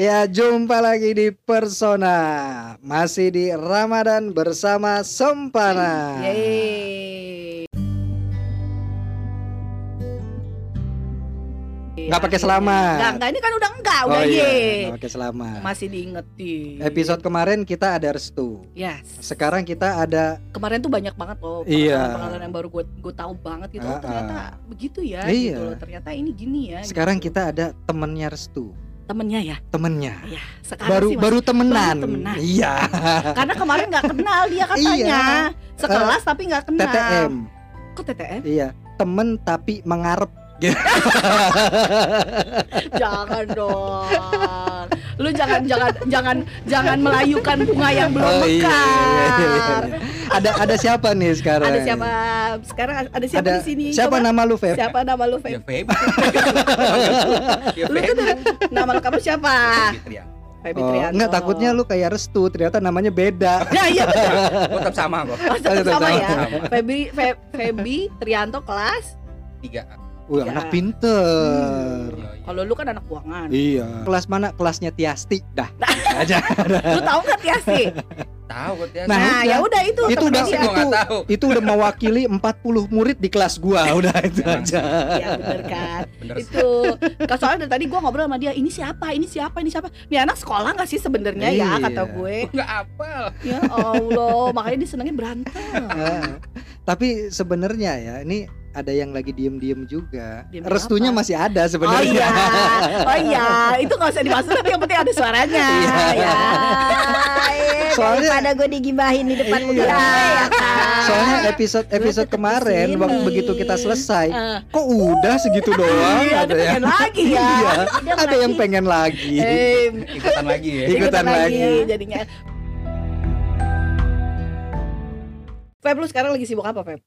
Ya jumpa lagi di Persona Masih di Ramadan bersama Sempana Yeay. Nggak pakai selamat. Enggak, enggak, ini kan udah enggak, Oh udah iya, ye. nggak pakai selamat Masih diingetin. Episode kemarin kita ada restu Yes. Sekarang kita ada Kemarin tuh banyak banget loh Iya. pengalaman-pengalaman yang baru gue gue tahu banget gitu. Oh, Ah, ternyata begitu ya Iya. gitu loh. Ternyata ini gini ya. Sekarang gitu. kita ada temennya restu temennya ya. Temennya Iya, sekarang Baru baru temenan baru temenan. Iya karena kemarin nggak kenal dia katanya. Iya. Sekelas tapi nggak kenal. TTM Kok TTM? Iya Temen tapi mengarep jangan dong. Lu jangan jangan jangan jangan melayukan bunga yang belum Oh, iya, mekar. iya, iya, iya. Ada ada siapa nih sekarang? Ada siapa? Sekarang ada siapa Ada di sini? Siapa Coba. nama lu Feb? Siapa nama lu, Ya Feb? Feb. ya Lu kan Feb. nama lengkap lu siapa? Febi Oh, Trianto. enggak takutnya lu kayak restu ternyata namanya beda. Ya iya betul. Tetap sama kok. Oh, tetap Tetap sama sama. ya. Febi Fe, Febi Trianto kelas. Tiga. Wih, Ya. anak pinter. Iya, iya. Kalau lu kan anak keuangan. Iya. Kelas mana? Kelasnya Tiasti. Dah. aja. Lu tahu nggak Tiasi? Tahu kok ya. Nah, Nah, ya udah itu. Itu udah- gua nggak tahu. Itu udah mewakili 40 murid di kelas gua. Udah itu aja. Ya bener kan. Bener itu soalnya dari tadi gue ngobrol sama dia ini siapa ini siapa ini siapa ini anak sekolah nggak sih sebenarnya ya Iya. kata gue Gua nggak apal. ya Allah makanya dia senengnya berantem Nah, Tapi sebenarnya ya, ini ada yang lagi diem-diem juga. Diem-diem Restunya apa? masih ada oh sebenarnya. iya oh iya itu nggak usah dimasukin tapi yang penting ada suaranya Iya. ya Soalnya- Soalnya daripada gue digibahin di depan Iya. muka ya kan. Soalnya episode episode kemarin ke sini. waktu begitu kita selesai, Eh, kok udah segitu doang? iya ada Ada yang pengen lagi ya Iya, ada yang pengen lagi. eh, Ikutan lagi ya. Ikutan lagi. jadinya Feb lu sekarang lagi sibuk apa Feb?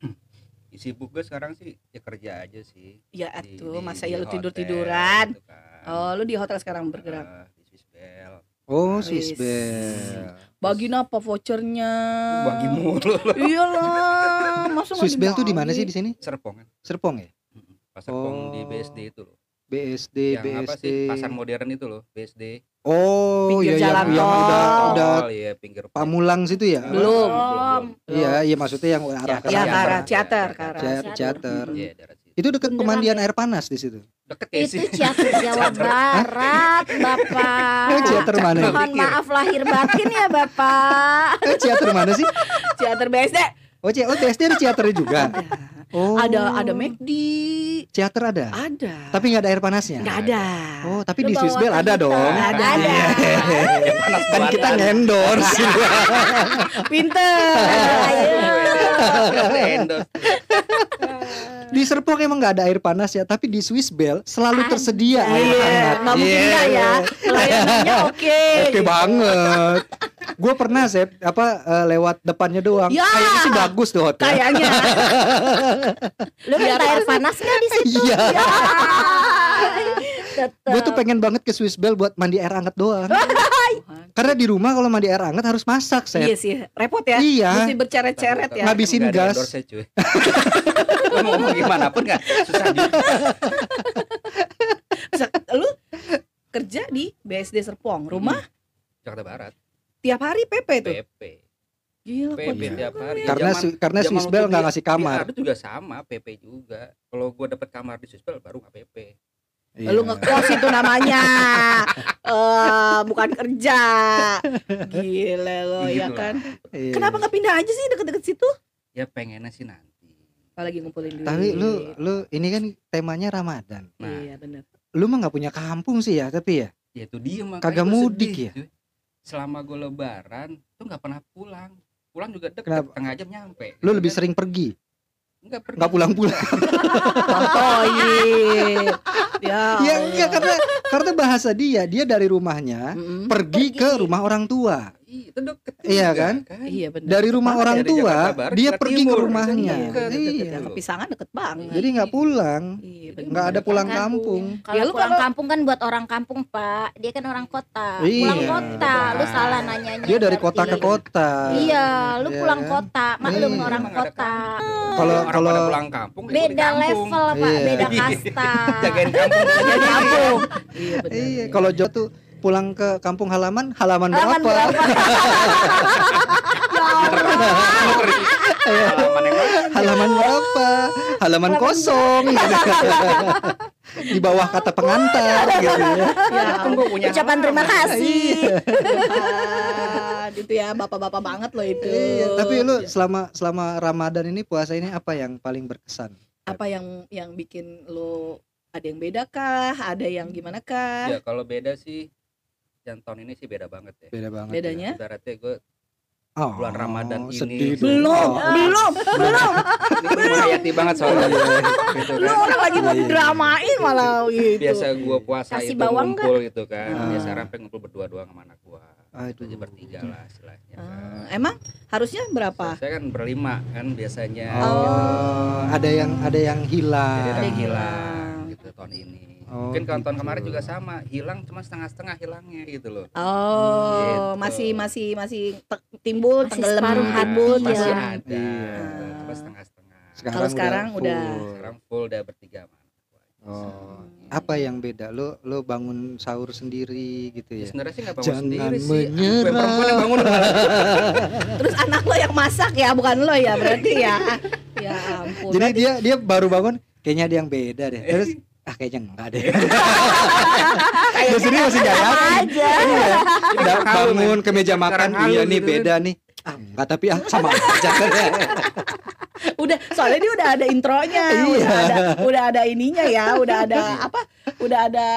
Sibuk gue sekarang sih ya kerja aja sih. Ya Di- atuh di- masa di ya lu tidur tiduran gitu kan. Oh lu di hotel sekarang bergerak Eh, di Swiss Bell. Oh, Wis. Swiss Bell. Bagiin apa vouchernya? Bagi mulu lu. Iyalah, masa nggak Swiss Bell tuh di mana sih di sini? Serpong kan. Serpong ya? Pasar Pong di Oh. BSD itu loh. BSD, yang apa BSD. sih pasar modern itu loh, BSD. Oh, Pinggir ya jalan yang, yang tol. udah udah Oh, iya pinggir Pamulang situ ya? Belum. Iya, iya maksudnya yang arah ke Ya, arah Ciater, ke arah Ciater. Ciater. Ciater. Iya, daerah situ. Itu dekat pemandian air panas di situ. Deket ya Itu sih. Ciater Jawa Barat, Bapak. Oh, Ciater mana? Mohon maaf lahir batin ya, Bapak. Eh, Ciater mana sih? Ciater BSD. Oh, Ci- oh BSD ada Ciaternya juga. Oh. Ada ada McD. Ciater ada. Ada. Tapi nggak ada air panasnya. nggak ada. Oh, tapi Lu di Swiss Bell ada kita. dong. Ada. Ada. Panas Kan kita badan. ngendorse. Pinter. Endorse. di Serpong emang nggak ada air panas ya, tapi di Swiss Bell selalu tersedia air Iya, mungkin Iya. nggak ya. Pelayanannya oke. Oke banget. Gue pernah sih apa eh, lewat depannya doang. Ya. Kayaknya sih bagus tuh hotel. Kayaknya. Lu minta air panas nggak di situ? Iya. Tetep. Gue tuh pengen banget ke Swiss Bell buat mandi air hangat doang. Karena di rumah kalau mandi air hangat harus masak, Iya Seth. sih, repot ya. Iya. Mesti berceret-ceret ya. Ada gas. cuy. Lu mau ngomong gimana pun kan susah juga. Bisa- Lu kerja di BSD Serpong, rumah Jakarta Barat, tiap hari PP tuh. PP. Gila, PP kok Iya. tiap hari. Karena Zaman- Swi- karena zaman Swiss Bell waktu nggak ngasih kamar. Di Ardut juga sama, PP juga. Kalau gua dapet kamar di Swiss Bell baru nggak PP. Iya. Lu ngekos itu namanya. Eh, bukan kerja. Gila lo ya Gitu kan. Iya. Kenapa nggak pindah aja sih deket-deket situ? Ya pengennya sih nanti. Apalagi ngumpulin duit. Tapi lu lu ini kan temanya Ramadan. Nah, Iya benar. Lu mah nggak punya kampung sih ya, tapi ya. ya itu dia makanya Kagak mudik sedih, ya? cuy. Selama gue lebaran tuh nggak pernah pulang. Pulang juga deket, Kenapa? setengah jam nyampe. Lu Gitu lebih kan. sering pergi, nggak pergi. nggak pulang-pulang. Contohin. ya. Iya enggak karena karena bahasa dia, dia dari rumahnya Mm-mm. pergi ke rumah orang tua. Iya, itu deket Iya juga, kan? Iya benar. Dari rumah orang dari tua, Barat dia ke pergi ke rumahnya. Iya, deket, Iya. deket. Kepisangan deket banget. Jadi nggak pulang, Iya, nggak ada pulang Kan? kampung. Kalau Ya, lu pulang kalau- kampung kan buat orang kampung, Pak. Dia kan orang kota. Iya. Pulang kota, lu salah nanyanya. Dia dari kota ke kota. Iya, lu Iya pulang kan? kota, maklum Iya. orang kota. Kalau kalau pulang kampung Beda level, Pak. Iya. Beda kasta. Jagain kampung. Iya benar. iya kalau Jo tuh pulang ke kampung halaman, halaman Halaman berapa? berapa? ya. Halaman yang mana? halaman berapa? Halaman kosong. Di bawah kata pengantar gitu ya. Ya, gua punya Ucapan terima kasih. Tuhan. itu ya bapak-bapak banget loh itu. Iya, tapi lu selama selama Ramadan ini puasa ini apa yang paling berkesan? apa yang yang bikin lo ada yang beda kah? Ada yang gimana kah? Ya kalau beda sih yang tahun ini sih beda banget ya. Beda banget. Bedanya? Ibaratnya gue Oh, bulan Ramadan ini. Belum, Oh. belum, belum. ini menghayati banget soalnya gitu Lu kan. orang lagi mau Iya. didramain malah gitu. Biasa gua puasa Kasih itu bawang ngumpul gitu kan. Ah. Biasa sampai ngumpul berdua-dua sama anak gua. Aduh. Jadi bertiga lah istilahnya. Ah, kan. emang harusnya berapa? Saya kan berlima kan biasanya. Oh, ada yang ada yang hilang. Jadi ada yang hilang. gitu tahun ini. Oh, Mungkin kalau tahun gitu. kemarin juga sama, hilang cuma setengah-setengah hilangnya gitu loh. Oh, Gitu. masih masih masih te- timbul Masih tenggelam separuh gitu. hati, masih ya. ada, Iya. cuma setengah-setengah. Kalau sekarang udah- full. Sekarang full udah bertiga gua. Oh, apa yang beda? Lu lu bangun sahur sendiri gitu Ya, ya? sebenarnya sih nggak bangun Jangan sendiri sih. menyerah. Gue perempuan yang bangun. Terus anak lo yang masak ya, bukan lo ya berarti ya. Ya ampun. Jadi dia dia baru bangun, kayaknya ada yang beda deh. Terus ah kayaknya enggak deh. Di sini masih nggak yakin. aja. Iya. Udah halu, bangun ke meja makan, iya nih gitu kan. beda nih. Ah enggak tapi ah sama aja. udah soalnya dia udah ada intronya, Iya. udah ada udah ada ininya ya, udah ada apa? Udah ada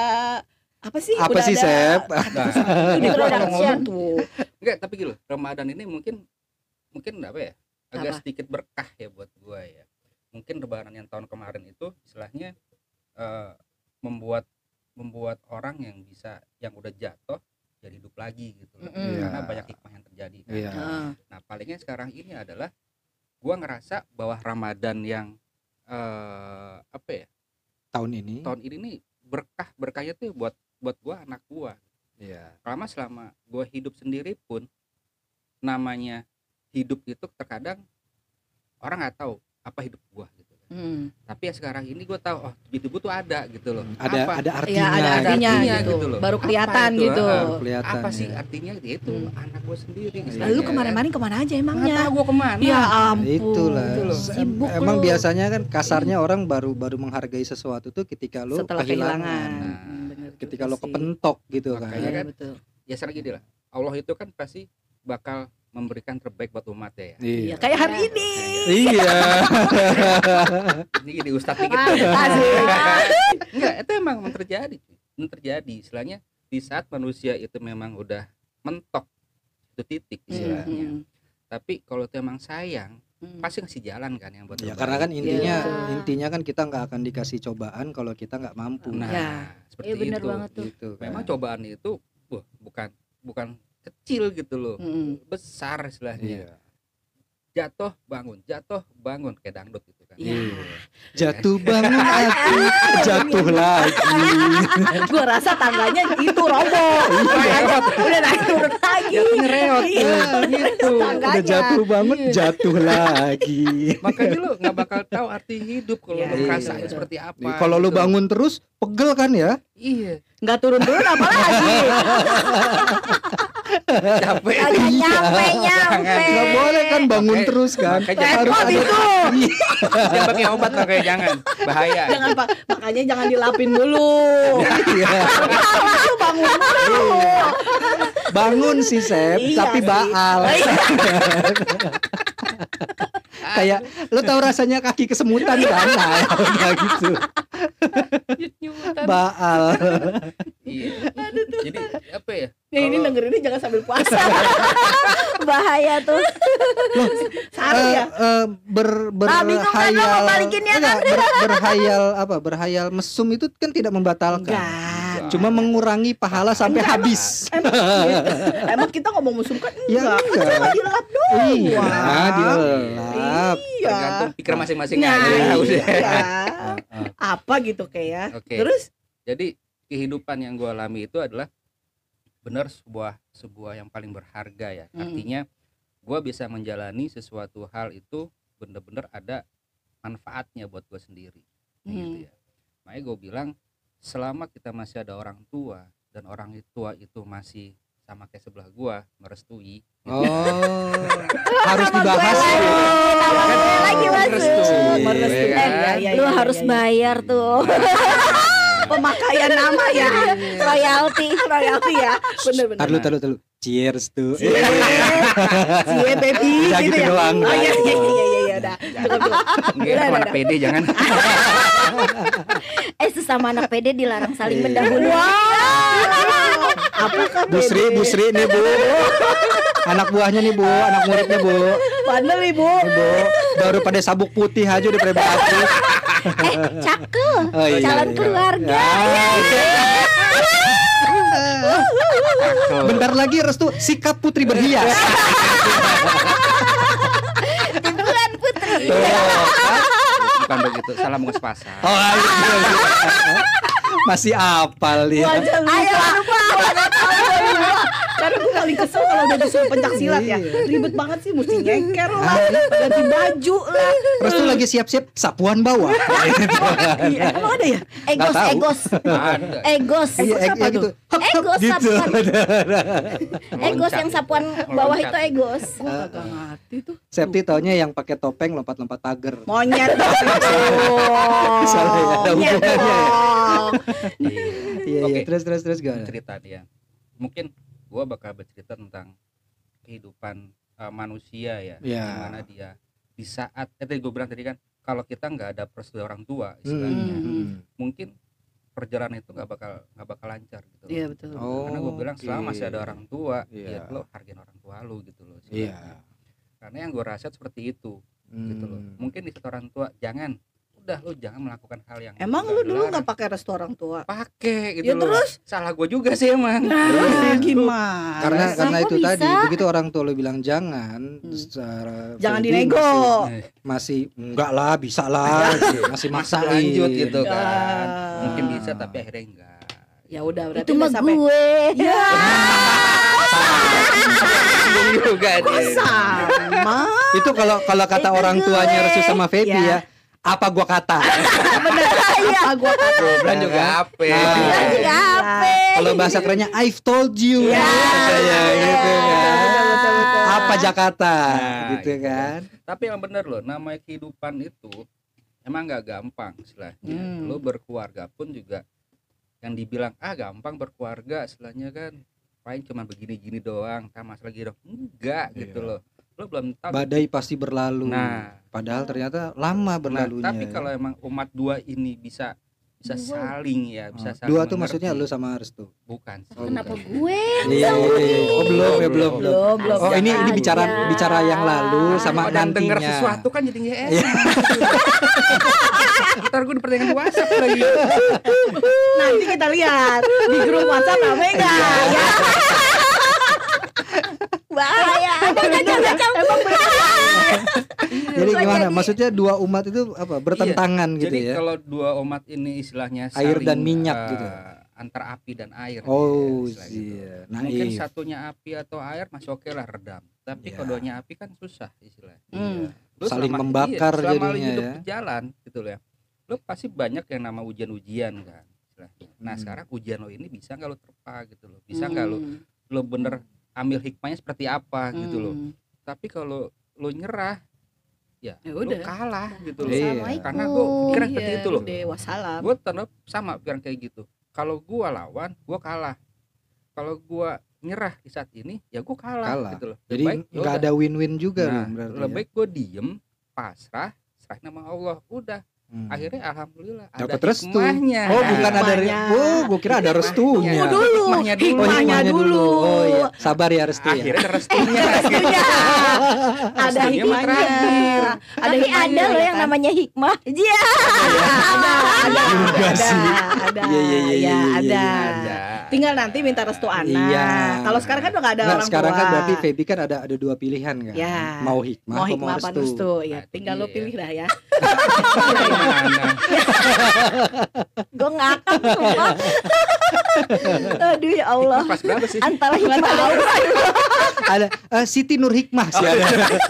apa sih? Apa udah sih, ada, Sep? Introduction. tuh. enggak, tapi gitu. Ramadan ini mungkin mungkin apa ya? Agak Apa? sedikit berkah ya buat gua ya. Mungkin lebaran yang tahun kemarin itu istilahnya eh, membuat membuat orang yang bisa yang udah jatuh jadi hidup lagi gitu loh. Mm-mm. Karena Iya. banyak hikmah yang terjadi kan. Iya. Nah, Nah, palingnya sekarang ini adalah gua ngerasa bahwa Ramadan yang eh apa ya? Tahun ini. Tahun ini nih berkah berkahnya tuh buat buat gua anak gua. Iya. Lama selama gua hidup sendiri pun namanya hidup itu terkadang orang nggak tahu apa hidup gua gitu. Kan. hmm. Tapi ya sekarang ini gua tahu oh hidup gua tuh ada gitu loh. Ada apa, ada Iya artinya. ada Ada artinya, artinya gitu. gitu loh. Baru Apa kelihatan itu, gitu. ah, kelihatan. apa sih ya. artinya itu Hmm. anak gua sendiri. Iya, Lalu kemarin-kemarin ke mana aja Nggak emangnya? tahu gua ke mana. Ya ampun. Itulah. Gitu loh. Sibuk Emang lu. biasanya kan kasarnya orang baru baru menghargai sesuatu tuh ketika lu setelah kehilangan. kehilangan. Nah, Hmm, bener Ketika lu kepentok gitu kan. Makanya Iya kan betul. ya sekarang gini lah. Allah itu kan pasti bakal memberikan terbaik buat umat ya. Iya, Iya. kayak hari ini. Iya. Ini jadi ustadz dikit. Enggak, itu emang memang terjadi. cuy. Memang terjadi. Istilahnya di saat manusia itu memang udah mentok itu titik istilahnya. Hmm, Tapi kalau itu emang sayang, hmm. pasti ngasih jalan kan yang buat Ya terbaik. karena kan intinya Iya. intinya kan kita nggak akan dikasih cobaan kalau kita nggak mampu. Nah, Ya. seperti Iya itu. banget tuh. gitu kan. Memang cobaan itu wah, bukan bukan kecil gitu loh. Hmm. Besar istilahnya. Iya. Jatuh, bangun, jatuh, bangun kayak dangdut gitu kan. Iya. Jatuh bangun aku, jatuh lagi. Gua rasa tangganya itu roboh. Tangganya udah naik turun lagi. Reot. Iya. gitu. Tangganya. Udah jatuh bangun, Iya. jatuh lagi. Makanya lu nggak bakal tahu arti hidup kalau Iya, lu iya, ngerasain betul. seperti apa. Kalau lu gitu. bangun terus, pegel kan ya? iya, Nggak turun-turun apalagi. capek. Kagak nyampe nyampe. Nggak boleh kan bangun Makanya- terus kan? Repot pakai- itu. jangan pakai obat makanya jangan bahaya. Jangan pak, makanya jangan dilapin dulu. Iya. Lu bangun dulu. Bangun sih Sep, Iya tapi sih. baal. Kayak lu tahu rasanya kaki kesemutan kan? Nah, udah gitu. Baal. Iya. Jadi apa ya? Ya ini dengerinnya jangan sambil puasa. Bahaya tuh. Saru Eh, ya. eh, ber Ah, kan lo berhayal ber- berhayal apa berhayal mesum itu kan tidak membatalkan Enggak. Cuma mengurangi pahala sampai Enggak, habis Emang, emang kita ngomong musuh kan Ya, enggak. Kan enggak. cuma dilap doang. iya dilap Iya. Tergantung pikir masing-masing Nah, aja. ya, udah. iya. Apa gitu kayak. Oke. Terus Jadi kehidupan yang gue alami itu adalah benar sebuah sebuah yang paling berharga ya. Hmm. Artinya gue bisa menjalani sesuatu hal itu bener-bener ada manfaatnya buat gue sendiri. Hmm. Gitu ya. Makanya gue bilang selama kita masih ada orang tua dan orang tua itu masih sama kayak sebelah gua merestui Oh, harus dibahas. lagi, lagi merestui, ya iya, Lu harus bayar tuh pemakaian nama ya royalti. royalti ya bener-bener Taruh, taruh, taruh. Cheers tuh. Cie baby gitu gitu ya. doang. Oh iya iya iya iya udah. Jangan. Cukup cukup. Enggak, Udah, udah, anak pede jangan Eh sesama anak pede dilarang saling Iya. mendahului. Apakah Bu Sri, Bu Sri nih Bu. Anak buahnya nih Bu, anak muridnya Bu. Bandel ibu. Nih Bu, baru pada sabuk putih aja udah pada. Eh, cakep. Oh, iya, Calon iya. keluarga. Cakep. Bentar lagi restu sikap putri berhias. Bukan putri. bukan begitu salah mengus pasar Oh, iya. Masih apal dia. Wajah lu. Ayo, lupa. Karena gue paling kesel kalau udah disuruh pencak silat ya. Iya. Ribet banget sih mesti nyeker lah, ganti baju lah. Restu lagi siap-siap sapuan bawah. Iya, emang ada ya? Egos, egos. ada Egos. Iya, Egos apa hop, Egos gitu. sapuan. Egos yang sapuan bawah itu egos. Gue kagak ngerti tuh. Septi taunya yang pakai topeng lompat-lompat pagar. Monyet itu. Soalnya ada hubungannya ya. Iya. Iya, Oke. iya. Terus terus terus gimana? cerita dia mungkin gua bakal bercerita tentang kehidupan uh, manusia ya Iya. gimana dia di saat eh tadi gue bilang tadi kan kalau kita nggak ada persetujuan orang tua istilahnya Hmm. mungkin perjalanan itu nggak bakal nggak bakal lancar gitu loh. Iya betul. Oh, karena gue bilang selama oke. masih ada orang tua Iya. ya lo hargain orang tua lo gitu loh Iya. istilahnya. karena yang gue rasa seperti itu gitu loh Hmm. mungkin di orang tua jangan udah lo jangan melakukan hal yang Emang lu dulu nggak pakai restu orang tua? pakai gitu Ya loh terus? salah gue juga sih emang Nah, Gitu. gimana? karena Masa karena itu bisa? tadi begitu orang tua lo bilang jangan Hmm. secara Jangan dinego. masih, masih enggak lah bisa lah masih Masih maksain lanjut gitu kan Ah. mungkin bisa tapi akhirnya enggak Ya udah berarti Itu mah udah sampai gue. Ya, juga nih sama? itu kalau kalau kata orang tuanya. Restu sama Feby Ya. Apa gua kata Bener. Apa gua kata? Bulan juga apa Ah. Bulan juga apa? kalau bahasa kerennya I've told you Ya. Gitu kan apa Jakarta Nah, gitu gitu. kan tapi yang bener loh namanya kehidupan itu emang nggak gampang istilahnya Hmm. lo berkeluarga pun juga yang dibilang ah gampang berkeluarga istilahnya kan paling cuma begini-gini doang tak masalah gitu enggak gitu Iya. loh lo belum tahu badai pasti berlalu nah padahal ternyata lama Nah, berlalunya tapi kalau emang umat dua ini bisa bisa Dua. saling ya, bisa Ah, saling dua tuh mengerti. maksudnya lu sama Restu bukan. Oh, Kenapa bukan. gue? iya iya, iya. oh belum ya belum belum Belum, belum. oh ini ini bicara Aja. bicara yang lalu sama Kalau dan denger sesuatu kan jadi nggak Iya. enak. Ntar gue di pertanyaan WhatsApp lagi. Nanti kita lihat di grup WhatsApp rame nggak? Iya. Ya. Bahaya. Emang bener. jadi gimana jadi- maksudnya dua umat itu apa bertentangan gitu Jadi ya kalau dua umat ini istilahnya Air saling, dan minyak eh, gitu. Antar api dan air. oh ya, istilah gitu. iya Mungkin naif satunya api atau air masih oke lah redam. Tapi Ya. kalau duanya api kan susah istilahnya. Hmm. Lu Saling selama- membakar iya, selama lu jadinya hidup ya. di jalan gitu loh ya. Lu pasti banyak yang nama ujian-ujian kan. istilahnya. Nah Hmm. sekarang ujian lo ini bisa nggak lo terpa gitu loh. Bisa nggak lo Hmm. lo bener ambil hikmahnya seperti apa gitu loh. Hmm. Tapi kalau lo nyerah ya, Ya lo udah. kalah gitu loh. Iya. Assalamualaikum. Karena gue pikiran seperti Iya, itu loh. Gue tetap sama pikiran kayak gitu. Kalau gua lawan, gua kalah. Kalau gua nyerah di saat ini, ya gua kalah, Kalah. gitu loh. Jadi baik, nggak ada win-win juga nah, lebih ya. baik gue diem pasrah serah nama Allah udah Hmm. akhirnya alhamdulillah ada Dapat restu. hikmahnya Oh bukan ada re- Hikmahnya. Oh gue kira ada restunya Hikmahnya. Tunggu dulu. Hikmahnya dulu. Oh, Hikmahnya dulu. Oh iya Sabar ya restu ya akhirnya ada restunya Restunya. ada hikmahnya. Ada Tapi hikmahnya ada loh ya yang namanya hikmah. Iya. ada, ada, Juga ada, sih. ada, Iya, iya, iya, ya, iya, iya, ada. Tinggal nanti minta restu anak. Iya. Kalau sekarang kan udah gak ada Nggak, orang sekarang tua. kan berarti Feby kan ada ada dua pilihan kan Ya. Mau hikmah mau hikmah apa restu restu? Ya, Nah, tinggal lo dia. pilih dah ya. Gue ngakak sumpah. Aduh ya Allah. Hikmah pas berapa sih Antara hikmah Ada eh, Siti Nur Hikmah sih ada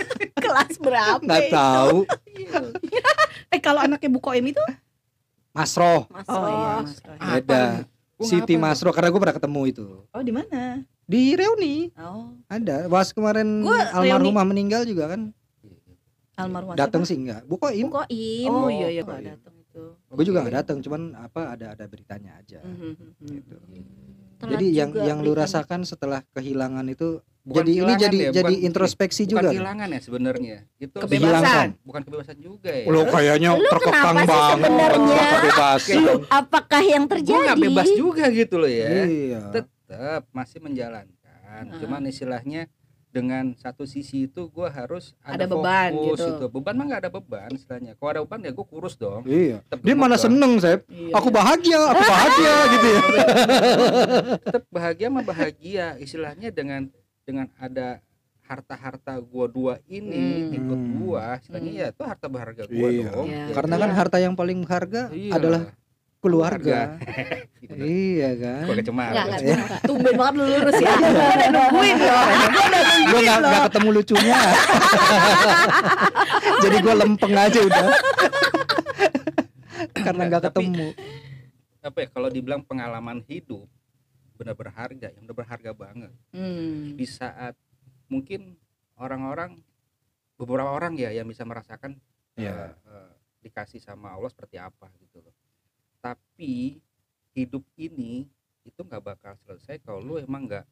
kelas berapa? Nggak itu? tahu Eh kalau anaknya Bu Koim itu? Masroh Mas Oh, Roy. iya. Beda nih? Gua Siti? Masro karena gue pernah ketemu itu Oh di mana? di reuni Oh ada was kemarin Gua almarhumah meninggal juga kan almarhum datang sih enggak Bu Koim Koim. Oh Oh, iya iya oh, nggak iya. datang itu. gue juga nggak datang cuman apa ada ada beritanya aja Mhm, mhm. gitu. Telat jadi yang yang lu rasakan setelah kehilangan itu Bukan jadi ini jadi ya, jadi bukan- introspeksi bukan juga. kehilangan ya sebenarnya. Itu Kebebasan. Bukan kebebasan juga ya. Lo kayaknya Lu terkekang kenapa sih banget sebenarnya? kebebasan Apakah yang gue terjadi? nggak bebas juga gitu loh ya. Iya. Tetap masih menjalankan. Cuman istilahnya dengan satu sisi itu gue harus Ada ada, beban fokus gitu. itu beban mah nggak ada beban istilahnya. Kalau ada beban ya gue kurus dong. Iya. Tetep dia mana dong. seneng Sep? Iya, aku bahagia aku bahagia gitu ya. Tetap bahagia mah bahagia istilahnya dengan dengan ada harta-harta gua dua ini Hmm. ikut gua istilahnya Hmm. ya itu harta berharga gua Iya. dong Iya. Ya, karena kan harta yang paling berharga iya. adalah keluarga Gitu. iya kan gua kecemar Ya. enggak. Tumben banget lu lurus ya. Gue udah nungguin loh. Gue udah nungguin nggak ketemu lucunya jadi gue lempeng aja udah karena nggak Tapi- ketemu apa ya kalau dibilang pengalaman hidup benar berharga yang benar berharga banget Hmm. di saat mungkin orang-orang beberapa orang ya yang bisa merasakan Iya. eh, eh, dikasih sama Allah seperti apa gitu loh tapi hidup ini itu nggak bakal selesai kalau lu emang nggak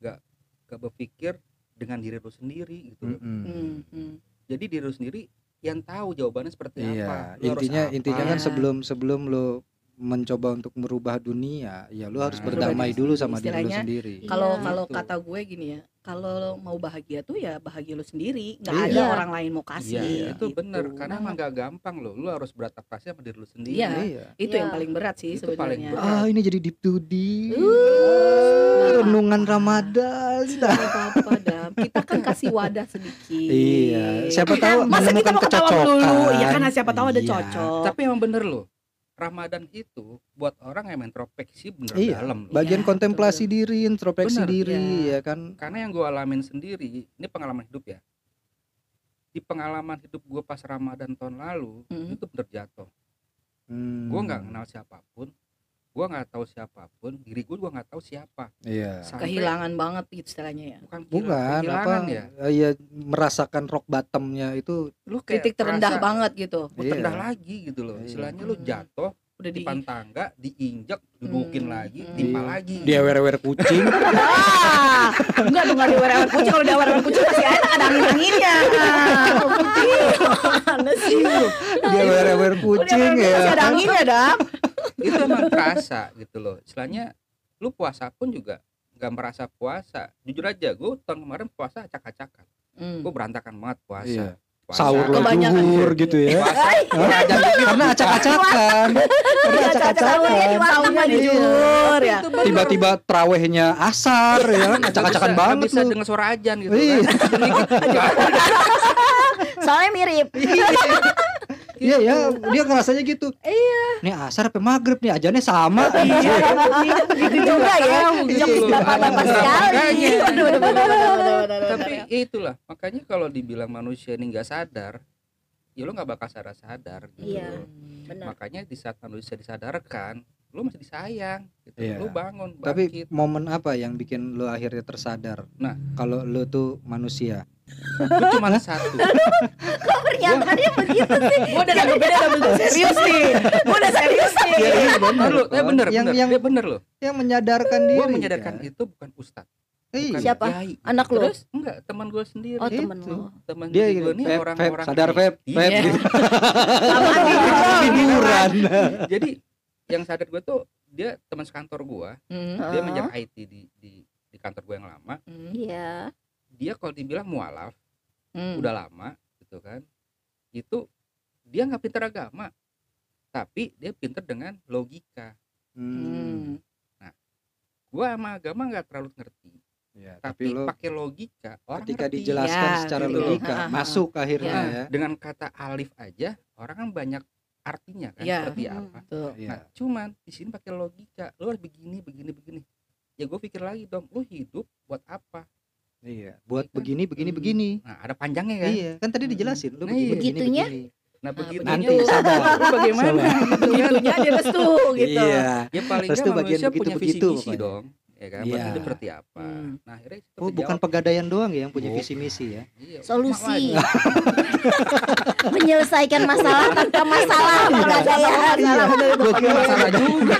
nggak nggak berpikir dengan diri lu sendiri gitu loh Mm-mm. Hmm, hmm. jadi diri lu sendiri yang tahu jawabannya seperti apa Iya, Lu harus intinya apa. intinya kan sebelum sebelum lu mencoba untuk merubah dunia, ya lu harus Nah, berdamai dulu sama diri lu sendiri. Iya. Kalau kalau Gitu. kata gue gini ya, kalau lo mau bahagia tuh ya bahagia lo sendiri, nggak Iya. ada Iya. orang lain mau kasih. Iya, itu gitu. bener karena emang gak gampang loh lu harus beradaptasi sama diri lu sendiri Iya. Iya. Itu Iya. yang paling berat sih Itu paling sebenarnya. berat. Ah, ini jadi deep to deep. Uh. renungan Ramadan. Apa-apa Dam. Kita kan kasih wadah sedikit. Iya, siapa tahu Masa kita mau ketawa kecocokan. dulu? Iya kan siapa tahu ada Iya. cocok. tapi emang bener loh Ramadan itu buat orang yang introspeksi bener Iya, dalam. Bagian Iya, kontemplasi diri, introspeksi Bener. diri, Iya. ya kan? karena yang gue alamin sendiri ini pengalaman hidup ya di pengalaman hidup gue pas Ramadan tahun lalu Hmm. itu bener jatuh Hmm. gue nggak kenal siapa pun gue nggak tahu siapa pun diri gue juga nggak tahu siapa Iya. Sampai- Kehilangan banget gitu istilahnya ya. bukan Bukan apa? kehilangan ya Iya, merasakan rock bottomnya itu lu kayak Titik terendah merasa, banget gitu. "Gua terendah Iya. lagi gitu loh Iya. istilahnya lu Hmm. jatuh Udah di tangga diinjak dudukin Hmm. lagi Hmm. timpa Iya. lagi dia wer-wer kucing. Ah, enggak dong enggak di werewan kucing kalau di werewan kucing masih enak ada angin anginnya. Mana sih? dia wer-wer kucing Masih ya. ada anginnya dam. Itu emang kerasa gitu loh istilahnya lu puasa pun juga nggak merasa puasa jujur aja gue tahun kemarin puasa acak-acakan Hmm. gue berantakan banget puasa Iya. Puasa. Sahur lo zuhur gitu ya. puasa? Karena acak-acakan. Karena Iya, acak-acakan. Sahurnya di ya. Tiba-tiba terawihnya asar ya kan acak-acakan banget bisa lu. dengan suara ajan gitu Iya. kan Soalnya mirip. Iya ya, dia ngerasanya gitu. Iya. Nih asar apa maghrib nih ajannya sama. Gitu juga ya. Tahu gitu bapak-bapak sekali. waduh, waduh, tapi ya itulah makanya kalau dibilang manusia ini nggak sadar ya lu nggak bakal sadar sadar gitu Iya. Benar. makanya di saat manusia disadarkan lu masih disayang gitu Iya. lu bangun Tapi bangkit momen apa yang bikin lu akhirnya tersadar? Nah. kalau lu tuh manusia. gue cuma satu Pernyataannya begitu sih. Gue udah nanggepinnya udah bener serius nih. Gue udah serius nih. Iya, bener lo eh bener yang bener yang Dia bener lo yang menyadarkan diri. gue menyadarkan kan? itu bukan ustadz Iya. bukan Siapa? kiai. Anak lu? terus enggak teman gue sendiri Oh, Itu. temen lo. teman Dia gue gitu, nih orang-orang sadar Feb, Iya. Feb gitu. Sama nih. Tiduran. jadi yang sadar gue tuh dia teman sekantor gue Hmm, dia menjaga IT di di di kantor gue yang lama hmm, Iya. dia kalau dibilang mualaf hmm. udah lama gitu kan itu dia nggak pinter agama tapi dia pinter dengan logika Hmm. Hmm. gua sama agama nggak terlalu ngerti Ya, tapi tapi pakai logika orang ketika ngerti. dijelaskan Ya, secara gitu. logika masuk akhirnya Nah, ya. dengan kata alif aja orang kan banyak artinya kan Iya. seperti Hmm. apa Tuh. Iya. nah cuman di sini pakai logika lu harus begini begini begini ya gue pikir lagi dong lu hidup buat apa Iya, buat Iya kan? begini begini Hmm. begini. nah ada panjangnya kan Iya, kan tadi dijelasin lu Nah, begini iya. begini Begitunya? begini. Nah, begitunya Nanti sabar. lu bagaimana? Sabar. Begitunya dia restu gitu. Iya. Ya paling tuh bagian manusia punya visi misi pokoknya. dong. Ya kan, Iya. Buat hidup seperti apa. Hmm. Nah, akhirnya itu Oh, bukan pegadaian doang ya yang punya Bukan. visi misi ya. Iya, Solusi. Menyelesaikan masalah tanpa masalah Iya. pegadaian. Itu. Gua kira Masalah juga.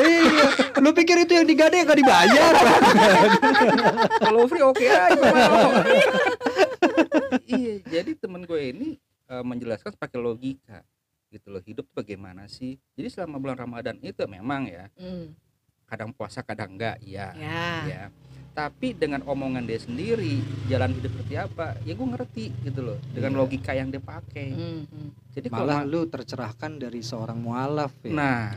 iya. Lu pikir itu yang digadai gak dibayar? Kalau free oke aja iya, jadi temen gue ini eh, menjelaskan pakai logika gitu loh hidup bagaimana sih jadi selama bulan Ramadan itu memang ya Hmm. Kadang puasa kadang enggak iya Ya. ya tapi dengan omongan dia sendiri jalan hidup seperti apa ya gue ngerti gitu loh dengan Iya. logika yang dia pakai Hmm, hmm. jadi kalau Malah ma- lu tercerahkan dari seorang mualaf ya. nah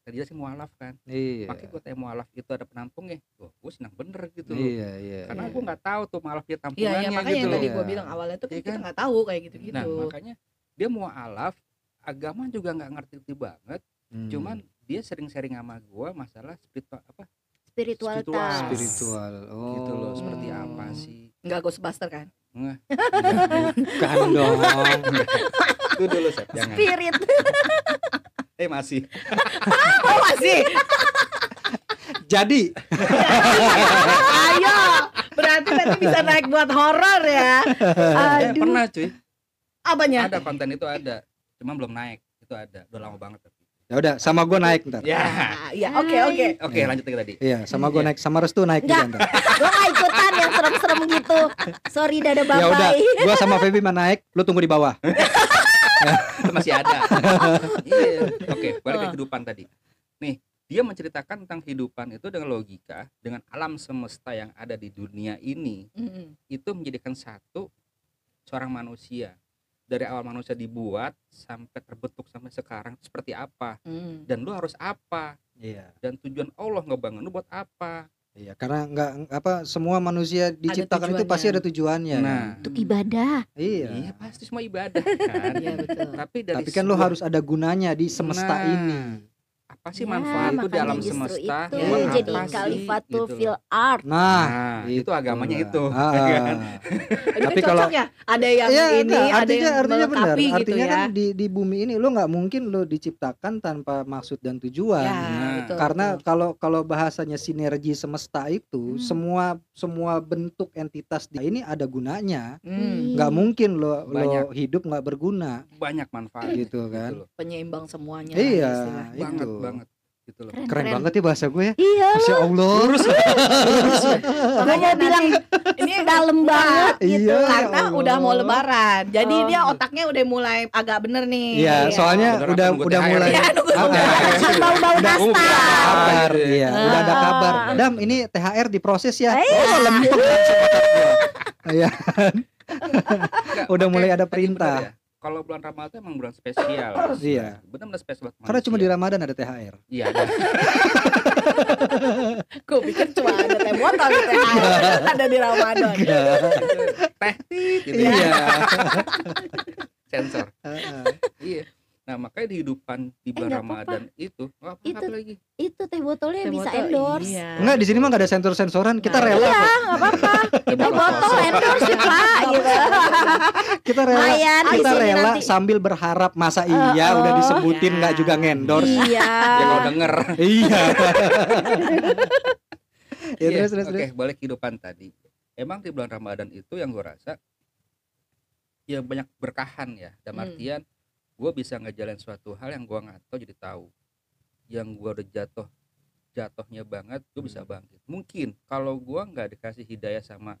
tadi dia sih mualaf kan iya. makanya gue tanya mualaf itu ada penampungnya Wah, gue senang bener gitu loh Iya, iya. karena Iya. gue nggak tahu tuh mualaf dia Iya, tampungannya iya makanya gitu yang tadi Iya. gue bilang awalnya tuh Iya kita kan? nggak tahu kayak gitu-gitu. Nah makanya dia mau alaf agama juga nggak ngerti-ngerti banget. Hmm. Cuman dia sering sharing sama gua masalah spiritual apa Spiritualitas. spiritual. Oh. gitu loh seperti Hmm. apa sih? Enggak Ghostbuster kan? Nggak, Bukan dong. itu dulu Sep, jangan. Spirit. Eh masih. Oh masih. Jadi, Ayo. Berarti nanti bisa naik buat horor ya. Eh, Aduh. pernah cuy. Apanya? Ada konten itu ada. Cuma belum naik. Itu ada. Udah lama banget. Ya udah sama gue naik ntar. Ya. Ah, Iya, oke oke. Oke, Iya. lanjut lagi tadi. Iya, sama gue Iya. naik, sama Restu naik juga Enggak. ntar. Gue gak ikutan yang serem-serem gitu. Sorry dada Ya udah, gue sama Feby mah naik, lu tunggu di bawah. Itu masih ada. Iya. Oke, balik ke kehidupan tadi. Nih, dia menceritakan tentang kehidupan itu dengan logika, dengan alam semesta yang ada di dunia ini Hmm. itu menjadikan satu seorang manusia dari awal manusia dibuat sampai terbentuk sampai sekarang itu seperti apa Hmm. dan lu harus apa Iya. dan tujuan Allah ngebangun lu buat apa Iya, karena nggak apa semua manusia diciptakan itu pasti ada tujuannya. nah Untuk ibadah. iya. iya pasti semua ibadah kan Iya betul. tapi dari Tapi kan lo sebuah- harus ada gunanya di semesta Nah, ini. Apa sih Ya, manfaat itu di makanya alam justru semesta Itu buat jadi apa kalifatul Gitu fil art. Nah, nah itu agamanya lah. itu Ah, ya ah. kan? Ini Tapi kan kalau- ya. Ada yang Iya, ini, enggak, ada artinya yang artinya benar. gitu Artinya ya. kan di di bumi ini lo nggak mungkin lo diciptakan tanpa maksud dan tujuan. Ya, Nah, betul, Karena betul. kalau kalau bahasanya sinergi semesta itu Hmm. semua semua bentuk entitas di ini ada gunanya. Hmm, Nggak mungkin lo Banyak. lo hidup nggak berguna banyak manfaat gitu kan. loh. penyeimbang semuanya. Iya, istilahnya. banget itu. banget gitu loh Keren, Keren keren. banget ya bahasa gue ya. Iya. Masya Allah. Gue mau bilang Ini dalam banget gitu. Iya, ya karena Allah. udah mau lebaran. Jadi Oh. dia otaknya udah mulai agak bener nih. Iya, soalnya Bener, udah udah mulai Iya, Ah, ah, Kan bau-bau nastar. Ah, iya, udah ada Ah. kabar. Dam, ini THR diproses ya. Iya. Oh, lempeng langsung gua. Iya, Udah makanya mulai ada perintah. Kalau bulan Ramadan emang bulan spesial. Iya. Benar-benar spesial buat karena cuma di. Ramadan ada THR. Iya ada. Gue pikir cuma ada teh botol di THR. ada di Ramadan. Teh tit gitu Iya. ya. Sensor. Heeh. Iya. Nah, makanya di kehidupan di bulan nggak Ramadan itu nggak apa Itu- apa lagi. Itu teh botolnya Teh bisa botol, endorse. Iya. Enggak, di sini mah enggak ada sensor-sensoran. Kita Nah, rela Iya, kok. nggak apa-apa. Teh botol endorse ya, Pak gitu. Kita rela. Lumayan di Kita rela nanti. sambil berharap masa iya Oh, udah disebutin Iya. nggak juga ngendorse. Iya. Ya kalau denger. Iya. ya Iya, terus terus Oke, terus. balik kehidupan tadi. Emang di bulan Ramadan itu yang gue rasa ya banyak berkahan ya. Dalam Hmm. Gue bisa ngejalan suatu hal yang gue nggak tahu jadi tahu. Yang gue udah jatuh jatuhnya banget, gue bisa Hmm. bangkit. Mungkin kalau gue nggak dikasih hidayah sama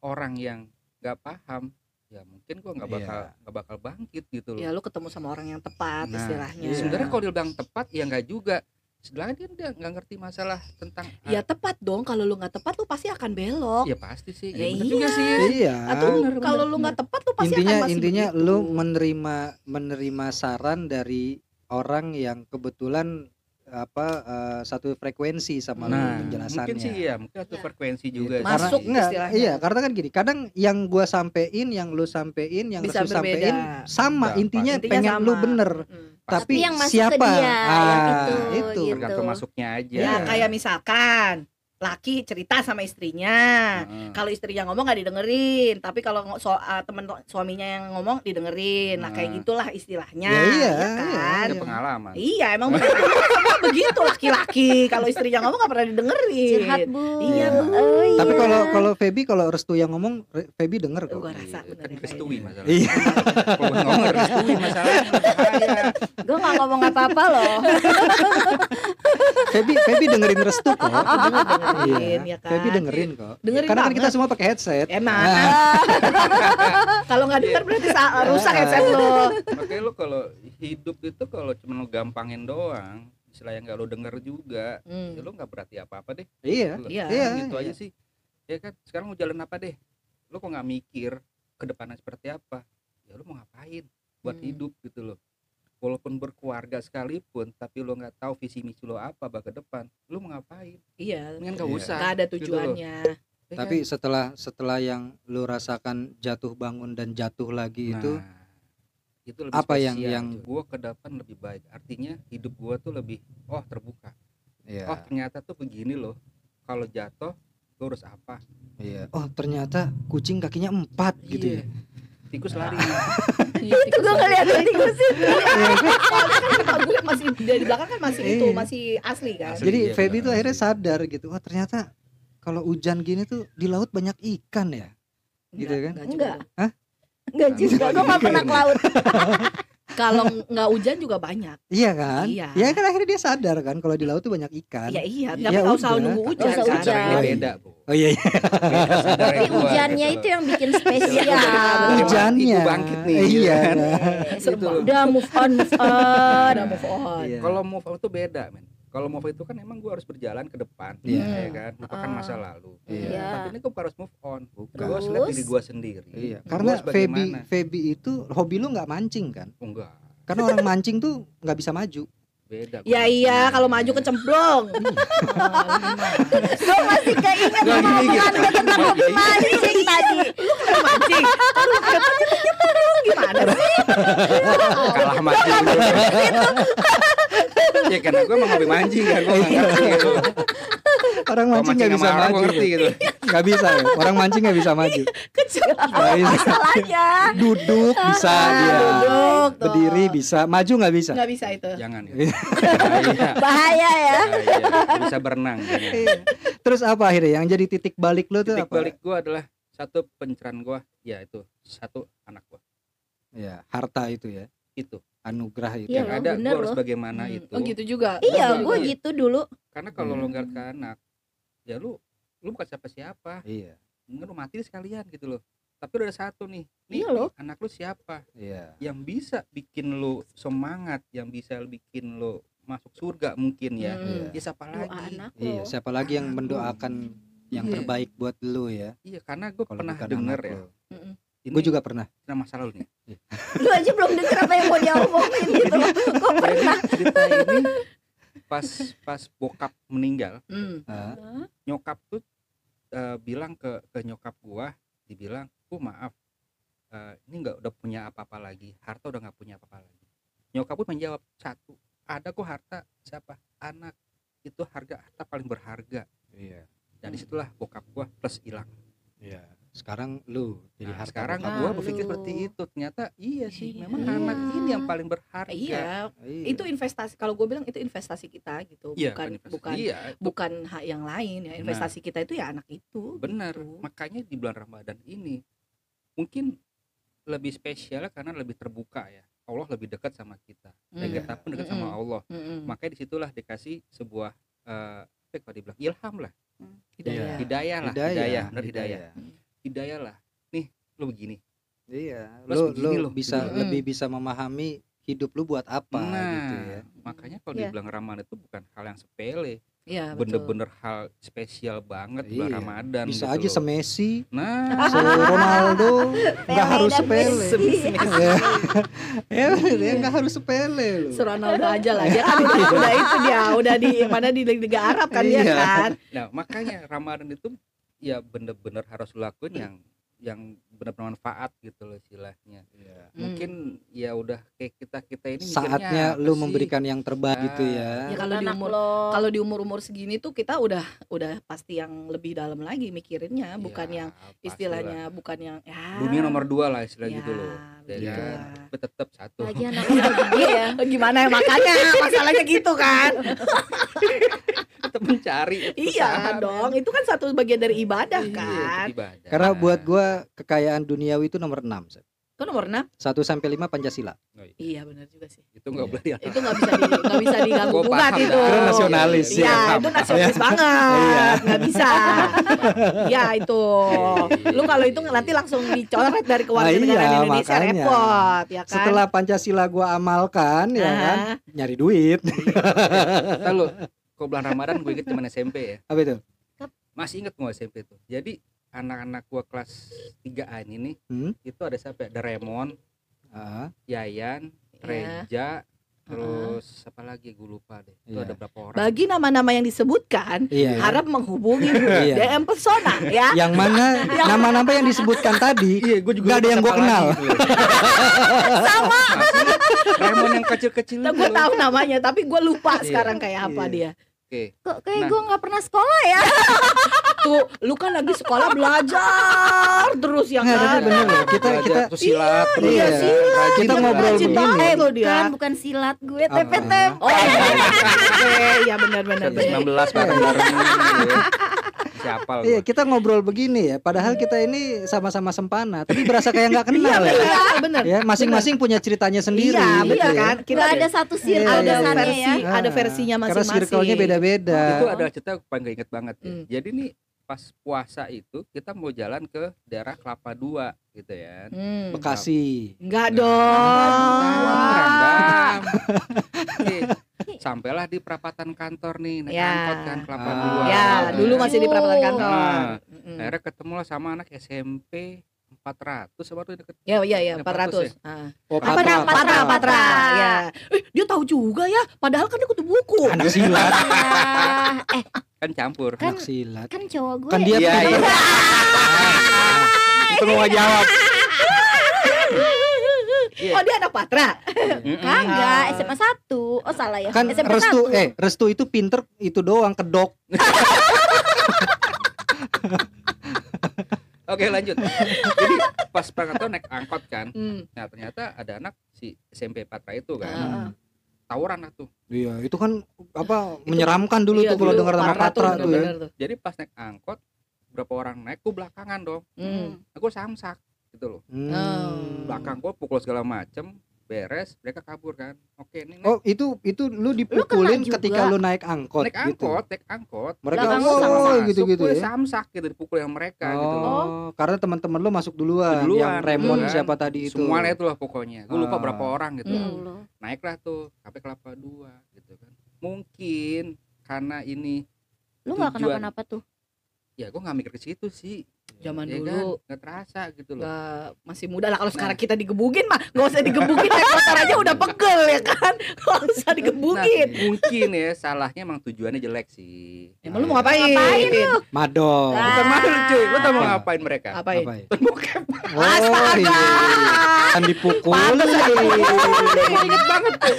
orang yang nggak paham, ya mungkin gue nggak bakal Iya. nggak bakal bangkit gitu loh. Ya lu ketemu sama orang yang tepat Nah, istilahnya. iya. Sebenarnya kalau dia bilang tepat ya nggak juga. Sebenarnya dia dia nggak ngerti masalah tentang Ya tepat dong kalau lu nggak tepat lu pasti akan belok. ya pasti sih. Ya Ya, iya. juga sih. Iya. Atau kalau lu nggak tepat lu pasti intinya akan masih intinya begitu. lu menerima menerima saran dari orang yang kebetulan apa eh, satu frekuensi sama lu Nah, penjelasannya. mungkin sih ya, mungkin satu Ya. frekuensi Gitu. juga. Karena Masuk enggak, istilahnya. iya, karena kan gini, kadang yang gua sampein, yang lu sampein, yang Bisa Restu sampein sama Enggak, intinya, Intinya pengen lu sama. bener, Hmm. tapi, yang masuk ke siapa? dia, yang Ah, itu, itu. gitu. tergantung masuknya aja. Ya kayak misalkan laki cerita sama istrinya Heeh. kalau istrinya ngomong nggak didengerin tapi kalau so, uh, temen suaminya yang ngomong didengerin nah kayak gitulah istilahnya Ya, iya, ya kan Ada pengalaman. iya emang. Semua begitu laki-laki kalau istrinya ngomong nggak pernah didengerin Curhat bu. Iya. Oh, iya. Tapi kalau kalau Feby kalau restu yang ngomong Feby denger kok. gua rasa Iya, bener kan restui masalah. Iya. Kalau ngomong restui bahaya. Gue nggak ngomong apa-apa loh. Feby Feby dengerin restu kok. Dengerin Iya. ya kan Feby dengerin kok. Dengerin Karena kan banget. kita semua pakai headset. Emang. Nah, kalau nggak denger berarti sa- rusak headset lo Makanya lu kalau hidup itu kalau cuma lu gampangin doang, istilah yang gak lu denger juga, Hmm. ya lu nggak berarti apa-apa deh. iya. Lu- Iya. Iya, gitu iya. aja sih. Ya kan, sekarang mau jalan apa deh? Lu kok nggak mikir ke depannya seperti apa? Ya lu mau ngapain buat Hmm. hidup gitu loh. Walaupun berkeluarga sekalipun, tapi lu nggak tahu visi misi lu apa bah ke depan, lu mau ngapain? iya Mendingan gak Iya. usah. nggak ada gitu loh. tujuannya Ya Tapi kan? setelah setelah yang lu rasakan jatuh bangun dan jatuh lagi itu Nah, itu lebih apa yang- spesial. yang- gua ke depan lebih baik. Artinya hidup gua tuh lebih oh terbuka. Iya. Oh ternyata tuh begini loh. Kalau jatuh gua harus apa? Iya. Oh, ternyata kucing kakinya empat gitu ya. Iya. Tikus lari. itu gue ngeliat tikus sih Iya kan? gue masih dari belakang kan masih itu Iya. masih asli kan Asli. Jadi Iya, Feby tuh akhirnya sadar gitu. Wah, ternyata kalau hujan gini tuh di laut banyak ikan ya. Gitu kan? enggak Enggak. Hah? Enggak Kan juga. gua Gue nggak mikir pernah ke laut. Kalau nggak hujan juga banyak Iya kan? Iya. Ya kan akhirnya dia sadar kan kalau di laut tuh banyak ikan. iya iya Ya tapi nggak usah udah. nunggu hujan usah kan hujan. Beda, Bu. Oh iya, iya. Tapi hujannya gitu itu yang bikin Iya, spesial. bener. hujannya. Ibu bangkit nih, Iya. gitu kan. Eh, serem Gitu. Udah move on, move on. udah move on Iya. Kalau move on itu beda, men. Kalau move itu kan emang gua harus berjalan ke depan, Iya. ya kan? Lupakan Ah. masa lalu. Iya. Tapi ini gua harus move on. Bukan. Gua harus lihat diri gua sendiri. Iya, karena Feby. Feby itu hobi lu nggak mancing kan? Oh, enggak. Karena orang mancing tuh nggak bisa maju. Beda. ya iya kalau maju kecemplung Gue masih keinget sama gini, omongan gue tentang hobi mancing tadi. mancing terus katanya nyemplung gimana sih kalah mancing ya karena gue emang hobi mancing kan gue gitu Orang mancing nggak bisa maju. ngerti gitu Nggak bisa ya. Orang mancing nggak bisa maju. Nggak bisa. Masalahnya. Duduk bisa Ah, dia. duduk. Berdiri bisa, maju nggak bisa. nggak bisa itu jangan ya Bahaya. Bahaya ya. Bisa berenang jangan. Iya. Terus apa akhirnya yang jadi titik balik lu tuh titik apa? balik gue adalah satu pencerahan gue ya itu satu anak gue Ya, harta itu ya. itu Anugerah itu. Iya yang ada gue harus bagaimana Hmm, itu oh gitu juga Iya, gue gitu dulu. karena kalau Hmm. nggak ke anak ya lu lu bukan siapa siapa Iya. mungkin lu mati sekalian gitu loh tapi udah ada satu nih nih Iya loh. anak lu siapa Iya. yang bisa bikin lu semangat yang bisa bikin lu masuk surga mungkin ya Hmm. ya siapa Doa lagi anak Iya, siapa lagi yang mendoakan yang Iya. terbaik buat lu ya? iya karena gue pernah anak ya. Ini Gue juga pernah. cerita masa lalu nih Lu aja belum denger apa yang mau dia omongin gitu. Kok jadi cerita ini pas pas bokap meninggal Hmm. Ah, nyokap tuh eh, bilang ke ke nyokap gua dibilang bu maaf eh, ini nggak udah punya apa-apa lagi harta udah nggak punya apa-apa lagi nyokap pun menjawab satu ada kok harta siapa anak itu harga harta paling berharga Iya. dan di situlah bokap gua plus hilang Iya. Sekarang lu jadi Nah, harta sekarang bokap gua Nah, berpikir seperti itu. Ternyata iya sih Iya. memang anak ini yang paling berharga. Iya. Iya. itu investasi kalau gue bilang itu investasi kita gitu. Iya bukan investasi. bukan iya. bukan hak yang lain ya. Investasi kita itu ya anak itu benar. gitu. makanya di bulan Ramadan ini mungkin lebih spesial karena lebih terbuka ya. Allah lebih dekat sama kita. Dan Hmm. kita pun dekat sama Mm-mm. Allah. Mm-mm. makanya di situlah dikasih sebuah eh apa ya kalau dibilang ilham lah. Hidayah. Hidayah lah. Hidayah, hidayah benar hidayah. Hidayah lah nih lu begini Iya, Plus lu begini lu loh, bisa begini. lebih bisa memahami hidup lu buat apa nah gitu ya. makanya kalau Iya. dibilang Ramadan itu bukan hal yang sepele Iya, bener-bener hal spesial banget bulan Iya. Ramadan Bisa gitu aja loh. semesi, nah se Ronaldo, nggak Pele harus dan sepele. Messi. Ya, ya dia nggak harus sepele lu. Si Ronaldo aja lah dia kan udah, udah itu dia udah di mana di Liga Arab kan dia Iya. kan Nah, makanya Ramadan itu ya bener-bener harus lu lakuin yang yang benar bermanfaat gitu loh istilahnya Hmm. mungkin ya udah kayak kita kita ini Saatnya lu sih? memberikan yang terbaik gitu Ah. Ya ya. kalau di umur lo. kalau di umur-umur segini tuh kita udah udah pasti yang lebih dalam lagi mikirinnya, bukan Ya, yang pastilah. istilahnya bukan yang ya dunia nomor dua lah istilah ya, gitu loh ya begitu kan? lah. tapi tetap satu Lagi anak udah gede ya. Gimana ya makanya masalahnya gitu kan? tetap mencari iya dong, itu kan satu bagian dari ibadah Iya, kan. ibadah. Karena buat gua kekayaan duniawi itu nomor 6. Itu nomor 6? 1 sampai 5 Pancasila. Oh, iya. Iya benar juga sih. itu nggak Iya. boleh diatur. Itu nggak bisa di nggak bisa diganggu gugat itu. Kira nasionalis, Iya, ya. itu nasionalis banget. Nggak bisa. Iya itu. Lu kalau itu nanti langsung dicoret dari kewarganegaraan iya, Indonesia makanya. repot ya kan. Setelah Pancasila gua amalkan ya kan, Ah, nyari duit. Lalu kok bulan Ramadan gue inget zaman SMP ya Apa itu? masih inget mau SMP tuh jadi anak-anak gua kelas 3A ini nih Hmm? itu ada siapa ya? ada Raymond Ah, Yayan Iya. Reja terus apa lagi gue lupa deh itu Iya. ada berapa orang Bagi nama-nama yang disebutkan iya. ya. harap menghubungi Iya. DM Pesona ya. Yang mana nama-nama yang disebutkan tadi iya gue juga Nggak ada yang gua siapa kenal. Sama. Raymond yang kecil-kecil Nah, gue tahu namanya tapi gue lupa Iya. sekarang kayak apa Iya. dia. oke Kok kayak Nah. gue nggak pernah sekolah ya? Tuh, lu kan lagi sekolah belajar terus ya Nggak, tapi kan. bener loh. Kita Belajar kita terus silat terus Iya, rajin kita juga. ngobrol rajin begini. banget loh dia. Kan bukan silat gue, Apa? TPT. Oh, oke, ya benar-benar. 19 bareng-bareng gitu ya. siapa Iya, kita ngobrol begini ya. Padahal kita ini sama-sama sempana, tapi berasa kayak nggak kenal ya. Iya, benar. Ya, masing-masing punya ceritanya sendiri. Iya, gitu benar ya. kan? Kita Nggak ada satu Iya, circle iya, ada iya. versi, ya. ada Ah, versinya Karena masing-masing. circle-nya beda-beda. itu adalah cerita yang paling gak inget banget ya. Hmm. jadi nih pas puasa itu kita mau jalan ke daerah Kelapa Dua gitu ya Hmm. Bekasi. Enggak Nah, dong. Sampailah di perapatan kantor nih naik Ya. angkot kan Kelapa Ah. Dua Ya, dulu masih di perapatan kantor. Nah, akhirnya ketemu lah sama anak SMP 400 apa tuh deket Ya, iya, iya, Yang 400. Ah. Oh, Apa Patra, namanya? Patra, Patra. Patra. Ya. Eh, dia tahu juga ya. Padahal kan dia kutu buku. Anak silat. Eh kan campur Kan- Anak silat. kan cowok gue. Kan dia Iya, pinter. iya. itu mau jawab Iya. Oh, dia anak Patra. Mm-mm. Kagak, SMA 1 Oh salah ya. Kan SMA restu 1. eh restu itu pinter itu doang kedok. Oke lanjut. Jadi pas berangkat tuh naik angkot kan. Hmm. Nah ternyata ada anak si SMP Patra itu kan. Ah. Tawuran lah tuh. Iya, itu kan apa menyeramkan dulu Iya, tuh kalau dengar nama Patra tuh, tuh ya. tuh. Jadi pas naik angkot berapa orang naik gue belakangan dong. Hmm. Aku samsak gitu loh. Hmm. Belakang gue pukul segala macem beres mereka kabur kan. Oke ini naik, Oh, itu itu lu dipukulin juga. ketika lu naik angkot naik gitu. angkot, naik angkot. Mereka lu wow Masuk, gitu-gitu gue ya. samsak gitu dipukul yang mereka gitu loh. Oh, karena teman-teman lu masuk duluan, Duluan, yang Raymond duluan. siapa tadi itu. Semuanya itu lah pokoknya. Gue lupa Ah. berapa orang gitu. Hmm. Naiklah tuh sampai kelapa dua gitu kan. Mungkin karena ini Lu gak Tujuan. kenapa-napa tuh. ya gue nggak mikir ke situ sih. Zaman Ya dulu kan? nggak terasa gitu loh. Nggak, masih muda lah kalau sekarang kita digebukin mah nggak usah digebukin naik motor aja udah pegel ya kan nggak usah Nah, digebukin mungkin ya salahnya emang tujuannya jelek sih. emang lu mau ngapain Ngapain lu? Madong. Ah. Bukan malu cuy, lu tau mau Apa? ngapain mereka? ngapain Apa ya? Bokep. Oh, Astaga. iya. Kan dipukulin. Gue inget banget tuh.